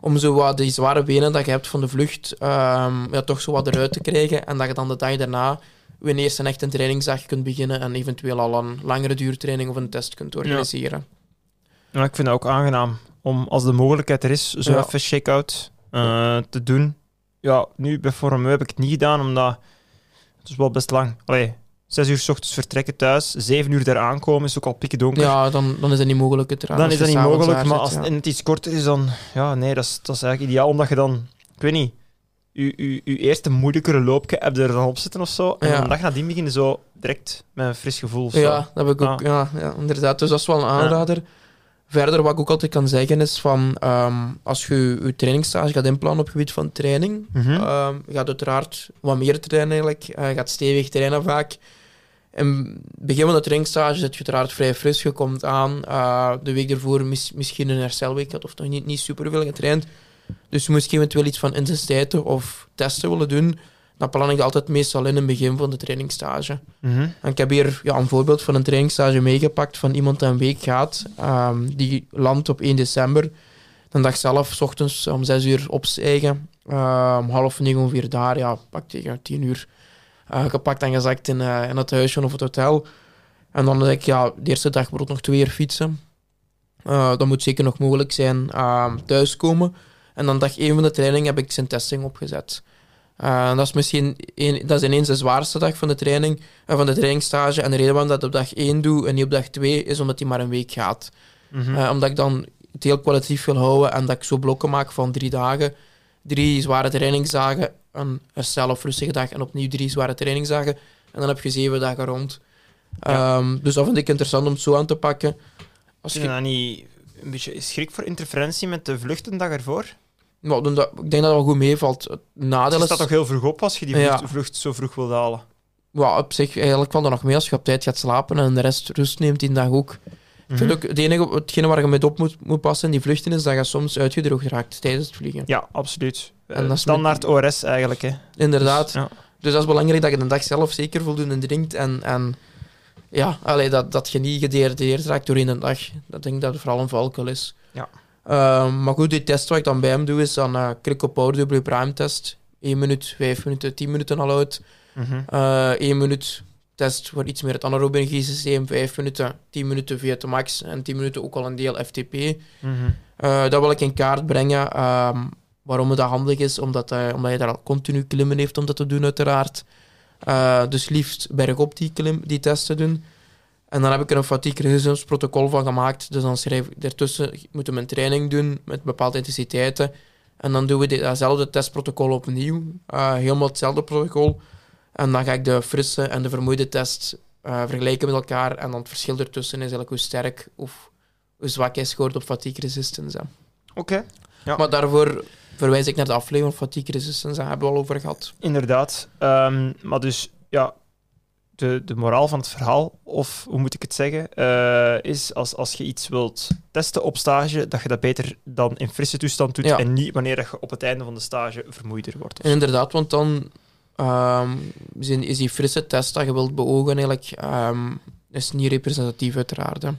Om zo wat die zware benen dat je hebt van de vlucht, ehm, ja, toch zo wat eruit te krijgen. En dat je dan de dag daarna weer eerst een echt een trainingsdag kunt beginnen en eventueel al een langere duurtraining of een test kunt organiseren. Ja, ik vind het ook aangenaam om, als de mogelijkheid er is, zo Ja. even shake-out eh, te doen. Ja, nu bij Forum heb ik het niet gedaan, omdat het is wel best lang. Allee, zes uur s ochtends vertrekken thuis, zeven uur daar aankomen, is ook al pikken donker. Ja, dan, dan is dat niet mogelijk. uiteraard, dan is dat niet mogelijk, maar zit, als ja. het iets korter is, dan... Ja, nee, dat is, dat is eigenlijk ideaal, omdat je dan... Ik weet niet, je, je, je eerste moeilijkere loopje heb je er dan op zitten of zo. En Ja. dan dag nadien beginnen zo direct met een fris gevoel. Ja, dat heb ik ook. Ja. Ja, inderdaad. Dus dat is wel een aanrader. Verder, wat ik ook altijd kan zeggen, is van ehm, als je je trainingsstage gaat inplannen op het gebied van training, ehm, je gaat uiteraard wat meer trainen eigenlijk. Eh, je gaat stevig trainen vaak. In het begin van de trainingsstage zit je uiteraard vrij fris. Je komt aan. eh, de week ervoor mis- misschien een herstelweek had of nog niet, niet superveel getraind. Dus je moest eventueel iets van intensiteiten of testen willen doen. Dan plan ik dat altijd meestal in het begin van de trainingsstage. Mhm. En ik heb hier ja, een voorbeeld van een trainingsstage meegepakt van iemand die een week gaat. ehm, die landt op 1 december. De dag zelf, s ochtends om 6 uur opstijgen. om half negen ongeveer daar, ja, pak tegen 10 uur. eh, gepakt en gezakt in, eh, in het huisje of het hotel. En dan denk ik, ja, de eerste dag bijvoorbeeld nog twee uur fietsen. Eh, dat moet zeker nog mogelijk zijn. ehm, thuiskomen. En dan dag 1 van de training heb ik zijn testing opgezet. Eh, dat is misschien een, dat is ineens de zwaarste dag van de training, eh, van de trainingsstage. En de reden waarom ik dat op dag 1 doe en niet op dag 2 is omdat die maar een week gaat. Mhm. Eh, omdat ik dan het heel kwalitatief wil houden en dat ik zo blokken maak van drie dagen. Drie zware trainingsdagen, een herstel of rustige dag en opnieuw drie zware trainingsdagen. En dan heb je zeven dagen rond. Ja. Ehm, dus dat vind ik interessant om het zo aan te pakken. Als je dan niet een beetje schrik voor interferentie met de vluchtendag ervoor? Nou, dan dat- ik denk dat het wel goed meevalt. Het nadeel is... staat toch heel vroeg op als je die Ja. vlucht, vlucht zo vroeg wil halen? Ja, op zich, eigenlijk valt er nog mee als je op tijd gaat slapen en de rest rust neemt die dag ook. Ik vind ook, het enige, hetgene waar je mee op moet, moet passen in die vluchten is dat je soms uitgedroogd raakt tijdens het vliegen. Ja, absoluut. En Eh, dat is Standaard ORS eigenlijk. Hè. Inderdaad. Dus, ja. Dus dat is belangrijk dat je de dag zelf zeker voldoende drinkt en, en ja, allee, dat, dat je niet gedehydrateerd raakt doorheen de dag. Dat denk ik dat het vooral een valkuil is. Ja. Ehm, maar goed, die test wat ik dan bij hem doe is dan uh, Crico Power W Prime test. 1 minuut, 5 minuten, 10 minuten al uit. Mhm. Eh 1 minuut test voor iets meer het anaerobe energiesysteem, 5 minuten, 10 minuten via de max en 10 minuten ook al een deel FTP. Mhm. Eh, dat wil ik in kaart brengen. ehm, waarom het dat handig is, omdat, hij, omdat je daar al continu klimmen heeft om dat te doen, uiteraard. Eh, dus liefst bergop die, klim, die test te doen. En dan heb ik er een fatigue protocol van gemaakt. Dus dan schrijf ik ertussen, moeten we een training doen met bepaalde intensiteiten. En dan doen we datzelfde testprotocol opnieuw. Eh, helemaal hetzelfde protocol. En dan ga ik de frisse en de vermoeide test eh, vergelijken met elkaar. En dan het verschil ertussen is eigenlijk hoe sterk of hoe zwak hij scoort op fatigue resistance. Oké, Ja. Maar daarvoor verwijs ik naar de aflevering van fatigue resistance. Daar hebben we al over gehad. inderdaad. Ehm, maar dus, ja, de, de moraal van het verhaal, of hoe moet ik het zeggen, eh, is als, als je iets wilt testen op stage, dat je dat beter dan in frisse toestand doet Ja. en niet wanneer je op het einde van de stage vermoeider wordt. En inderdaad, want dan Ehm, is die frisse test dat je wilt beogen eigenlijk ehm, is niet representatief uiteraard. hè.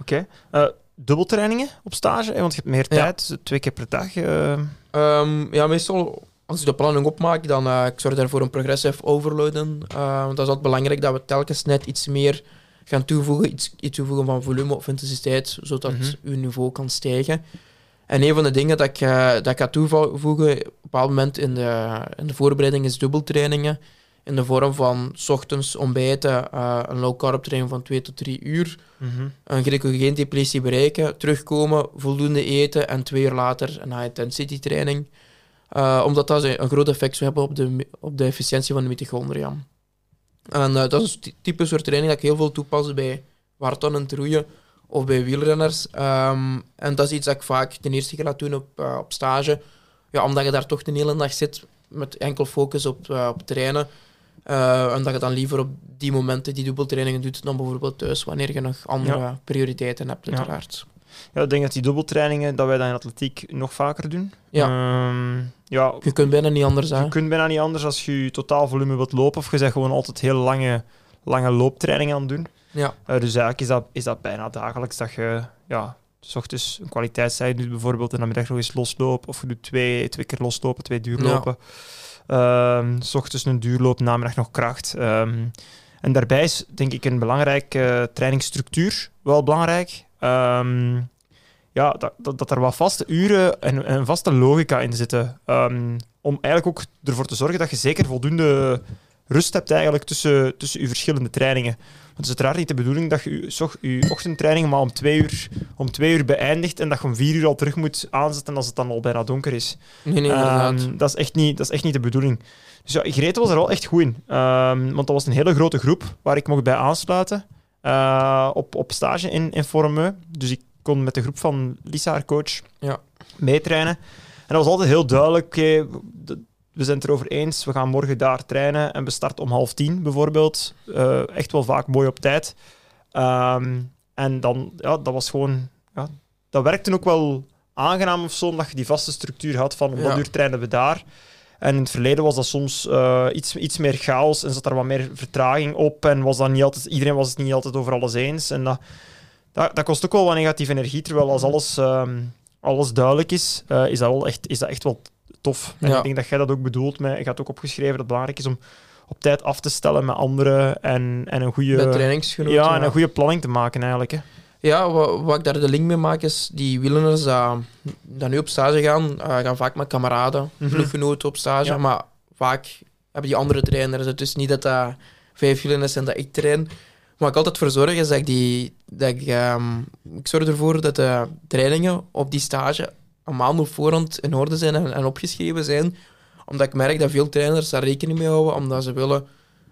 Oké. Eh, dubbeltrainingen op stage, want je hebt meer Ja. tijd, twee keer per dag. eh. Ehm, ja, meestal als ik de planning opmaak, dan uh, ik zorg daarvoor een progressive overloaden. Uh, want dat is altijd belangrijk dat we telkens net iets meer gaan toevoegen, iets, iets toevoegen van volume of intensiteit, zodat Mhm. uw niveau kan stijgen. En een van de dingen dat ik, uh, dat ik ga toevoegen op een bepaald moment in de, in de voorbereiding is dubbeltrainingen. In de vorm van 's ochtends ontbijten, uh, een low carb training van 2 tot 3 uur, Mhm. een glycogeen depletie bereiken, terugkomen, voldoende eten en twee uur later een high intensity training. Uh, omdat dat een groot effect zou hebben op de, op de efficiëntie van de mitochondria. En uh, dat is een type soort training dat ik heel veel toepas bij wartonnen en roeien of bij wielrenners. Um, en dat is iets dat ik vaak ten eerste ga doen op, uh, op stage. Ja, omdat je daar toch de hele dag zit met enkel focus op, op trainen. En dat je dan liever op die momenten die dubbeltrainingen doet dan bijvoorbeeld thuis, wanneer je nog andere ja. prioriteiten hebt, uiteraard. Ja. Ja, ik denk dat die dubbeltrainingen, dat wij dat in atletiek nog vaker doen. Ja. Um, ja je kunt bijna niet anders, hè? Je kunt bijna niet anders als je je totaal volume wilt lopen, of je zegt gewoon altijd heel lange, lange looptrainingen aan het doen. Ja. Uh, dus eigenlijk is dat, is dat bijna dagelijks dat je, ja, s ochtends een kwaliteitstijd doet bijvoorbeeld, en dan middag nog eens loslopen, of je doet twee, twee keer loslopen, twee duurlopen. Ja. Um, s ochtends een duurloop, namiddag nog kracht. Um, en daarbij is denk ik een belangrijke uh, trainingsstructuur wel belangrijk. Um, ja, dat, dat, dat, er wat vaste uren en, en vaste logica in zitten. om eigenlijk ook ervoor te zorgen dat je zeker voldoende rust hebt eigenlijk tussen, tussen je verschillende trainingen. Want het is uiteraard niet de bedoeling dat je je, je ochtendtraining maar om twee, uur, om twee uur beëindigt en dat je om vier uur al terug moet aanzetten als het dan al bijna donker is. Nee, nee. Um, dat, is echt niet, dat is echt niet de bedoeling. Dus ja, Grete was er wel echt goed in. Um, want dat was een hele grote groep waar ik mocht bij aansluiten uh, op, op stage in, in. Dus ik kon met de groep van Lisa, haar coach, ja. meetrainen. En dat was altijd heel duidelijk. Okay, we zijn het erover eens, we gaan morgen daar trainen en we starten om half tien bijvoorbeeld. Uh, echt wel vaak mooi op tijd. Um, en dan, ja, dat was gewoon... Ja, dat werkte ook wel aangenaam of zo, omdat je die vaste structuur had van om ja. dat uur trainen we daar. En in het verleden was dat soms uh, iets, iets meer chaos en zat er wat meer vertraging op en was dat niet altijd, iedereen was het niet altijd over alles eens. En dat, dat, dat kost ook wel wat negatieve energie, terwijl als alles, um, alles duidelijk is, uh, is, dat wel echt, is dat echt wel tof. En Ja. ik denk dat jij dat ook bedoelt, met, je had ook opgeschreven dat het belangrijk is om op tijd af te stellen met anderen en, en een goede... Ja, en een goede planning te maken eigenlijk. Hè. Ja, wat, wat ik daar de link mee maak is, die wielrenners dat, dat nu op stage gaan, uh, gaan vaak met kameraden, Mhm. ploeggenoten op stage, Ja. maar vaak hebben die andere trainers. Het is niet dat dat vijf wielrenners zijn dat ik train. Wat ik altijd voor zorg is dat ik die... Dat ik, ehm, ik zorg ervoor dat de trainingen op die stage een maand op voorhand in orde zijn en, en opgeschreven zijn. Omdat ik merk dat veel trainers daar rekening mee houden, omdat ze willen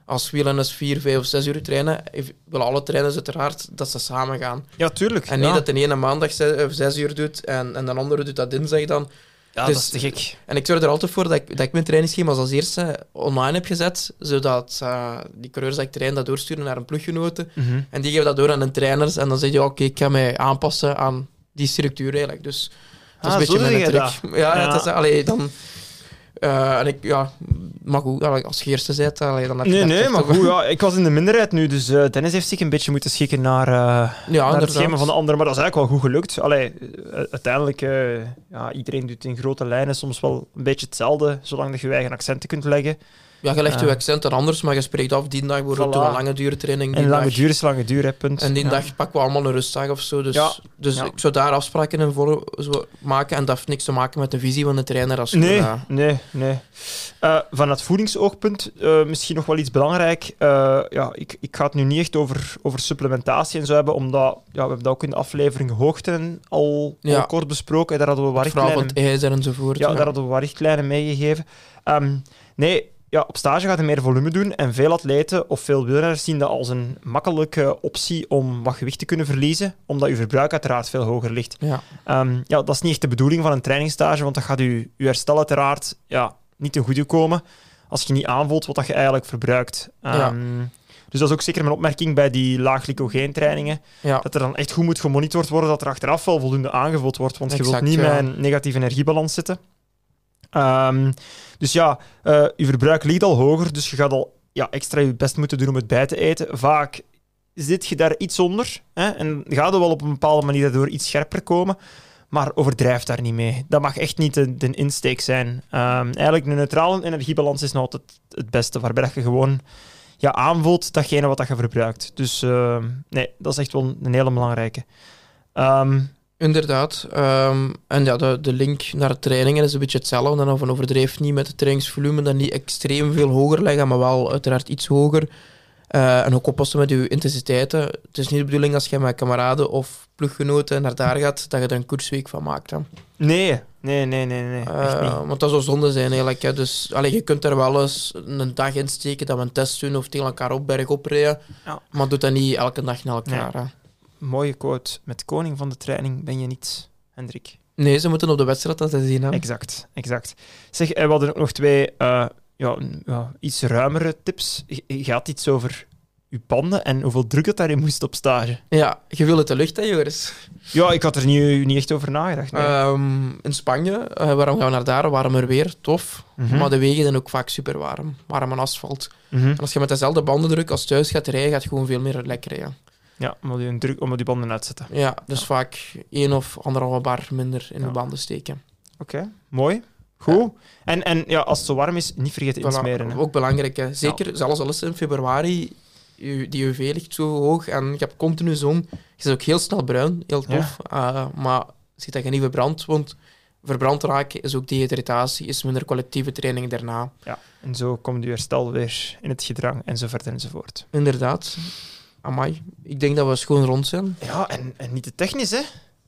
als wielrenners vier, vijf of zes uur trainen, willen alle trainers uiteraard dat ze samen gaan. Ja, tuurlijk. En niet ja. dat de ene maandag zes, of zes uur doet en, en de andere doet dat dinsdag dan. Ja, dus- dat is te gek. En ik zorg er altijd voor dat ik, dat ik mijn trainingsschema's als eerste online heb gezet, zodat uh, die coureurs dat ik train dat doorsturen naar een ploeggenoten. Mhm. En die geven dat door aan hun trainers en dan zeg je, oké, ik ga mij aanpassen aan die structuur eigenlijk. Dus dat is Ah, een beetje mijn dat. Ja, Ja. Het is, allee, dan... eh, en ik, ja, maar goed, als je eerste zit, dan heb je Nee, nee, maar goed, ja, ik was in de minderheid nu, dus eh Dennis heeft zich een beetje moeten schikken naar, eh, Ja, naar het schema van de anderen. Maar dat is eigenlijk wel goed gelukt. Allee, uiteindelijk, ja, iedereen doet in grote lijnen soms wel een beetje hetzelfde, zolang dat je je eigen accenten kunt leggen. Ja, je legt je Ja. accenten anders, maar je spreekt af, die dag bijvoorbeeld Voilà. een lange duurtraining. En die lange dag- duur is lange duur, hè, punt. En die dag pakken we allemaal een rustdag of zo. Dus, Ja. dus ik zou daar afspraken in voor zo maken. En dat heeft niks te maken met de visie van de trainer. Als je Nee, dat- nee, nee. Eh, van het voedingsoogpunt eh, misschien nog wel iets belangrijk. Eh, ja, ik, ik ga het nu niet echt over, over supplementatie en zo hebben, omdat ja, we hebben dat ook in de aflevering hoogte al, Ja. al kort besproken. Daar hadden we wat richtlijnen ijzer enzovoort. Ja, daar hadden we wat richtlijnen meegegeven. Ehm, nee, ja, op stage gaat hij meer volume doen en veel atleten of veel wielrenners zien dat als een makkelijke optie om wat gewicht te kunnen verliezen, omdat je verbruik uiteraard veel hoger ligt. Ja. Ehm, ja, dat is niet echt de bedoeling van een trainingsstage, want dat gaat je, je herstel uiteraard ja, niet ten goede komen als je niet aanvoelt wat dat je eigenlijk verbruikt. Ja. Ehm, Dus dat is ook zeker mijn opmerking bij die laag trainingen. Ja. Dat er dan echt goed moet gemonitord worden dat er achteraf wel voldoende aangevuld wordt. Want je wilt niet ja. met een negatieve energiebalans zitten. Ehm, dus ja, uh, je verbruik ligt al hoger, dus je gaat al ja, extra je best moeten doen om het bij te eten. Vaak zit je daar iets onder hè, en gaat er wel op een bepaalde manier daardoor iets scherper komen. Maar overdrijf daar niet mee. Dat mag echt niet de, insteek zijn. Um, eigenlijk, een neutrale energiebalans is nog altijd het beste, waarbij je gewoon ja, aanvoelt datgene wat dat je verbruikt. Dus uh, nee, dat is echt wel een hele belangrijke. Um, Inderdaad. Um, en ja, de, de link naar de trainingen is een beetje hetzelfde. Dan van overdreef niet met het trainingsvolume, dan niet extreem veel hoger leggen, maar wel uiteraard iets hoger. Uh, en ook oppassen met je intensiteiten. Het is niet de bedoeling als je met kameraden of ploeggenoten naar daar gaat, dat je er een koersweek van maakt. Hè. Nee, nee, nee, nee. nee. Uh, want dat zou zonde zijn eigenlijk. Hè. Dus allee, je kunt er wel eens een dag in steken dat we een test doen of tegen elkaar op berg oprijden. Ja. Maar doe dat niet elke dag naar elkaar. Nee. Mooie quote. Met koning van de training ben je niet, Hendrik. Nee, ze moeten op de wedstrijd dat zien. Hè. Exact, exact. Zeg, we hadden ook nog twee uh, ja, ja, iets ruimere tips. Gaat iets over uw panden en hoeveel druk het daarin moest op stage? Ja, je wil het de lucht, hè, Joris? Ja, ik had er niet, niet echt over nagedacht. Ehm, in Spanje, uh, waarom gaan we naar daar? Warmer weer, tof. Mhm. Maar de wegen zijn ook vaak super warm. Warm en asfalt. Mhm. En als je met dezelfde bandendruk als thuis gaat rijden, gaat je gewoon veel meer lekker rijden. Ja, omdat je druk, omdat die banden uitzetten. Ja, dus vaak één of anderhalve bar minder in de banden steken. Oké, mooi. Goed. En, en ja, als het zo warm is, niet vergeten insmeren. Ook belangrijk. Hè. Zeker, zelfs al is het in februari, die UV ligt zo hoog en je hebt continu zon. Je is ook heel snel bruin, heel tof. Uh, maar ziet dat je niet verbrandt, want verbrand raken is ook dehydratatie, is minder collectieve training daarna. Ja, en zo komt je herstel weer in het gedrang enzovoort enzovoort. Inderdaad. Amai, ik denk dat we schoon rond zijn. Ja, en, en niet te technisch, hè?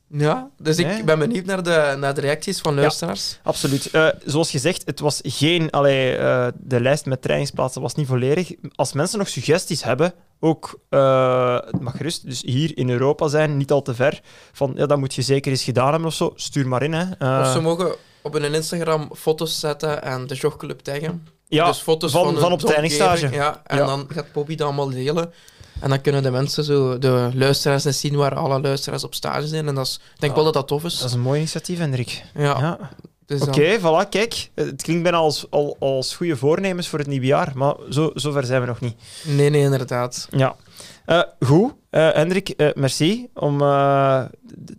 Ja, dus ik ben benieuwd naar de, naar de reacties van luisteraars. absoluut. Uh, zoals gezegd, het was geen... Allee, uh, de lijst met trainingsplaatsen was niet volledig. Als mensen nog suggesties hebben, ook... Uh, het mag gerust dus hier in Europa zijn, niet al te ver. Van, ja, dat moet je zeker eens gedaan hebben of zo. Stuur maar in, hè. of ze mogen op hun Instagram foto's zetten en de jogclub taggen. Ja, dus foto's van, van, van op trainingsstage. Ja, en dan gaat Bobby dat allemaal delen. En dan kunnen de mensen, zo, de luisteraars, eens zien waar alle luisteraars op stage zijn. En dat is, ik denk wel dat dat tof is. Dat is een mooi initiatief, Hendrik. Ja. ja. Dus Oké, voilà, kijk. Het klinkt bijna als, al, als goede voornemens voor het nieuwe jaar, maar zo, zover zijn we nog niet. Nee, nee, inderdaad. Ja. Uh, goed, uh, Hendrik, uh, merci om de,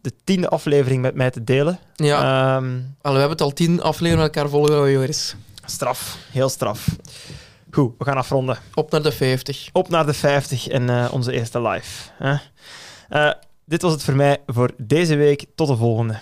de, tiende aflevering met mij te delen. Ja. Um, we hebben het al tien afleveringen met elkaar volgen, Joris. Straf, heel straf. Goed, we gaan afronden. Op naar de 50. Op naar de 50 en uh, onze eerste live. Uh, dit was het voor mij voor deze week. Tot de volgende.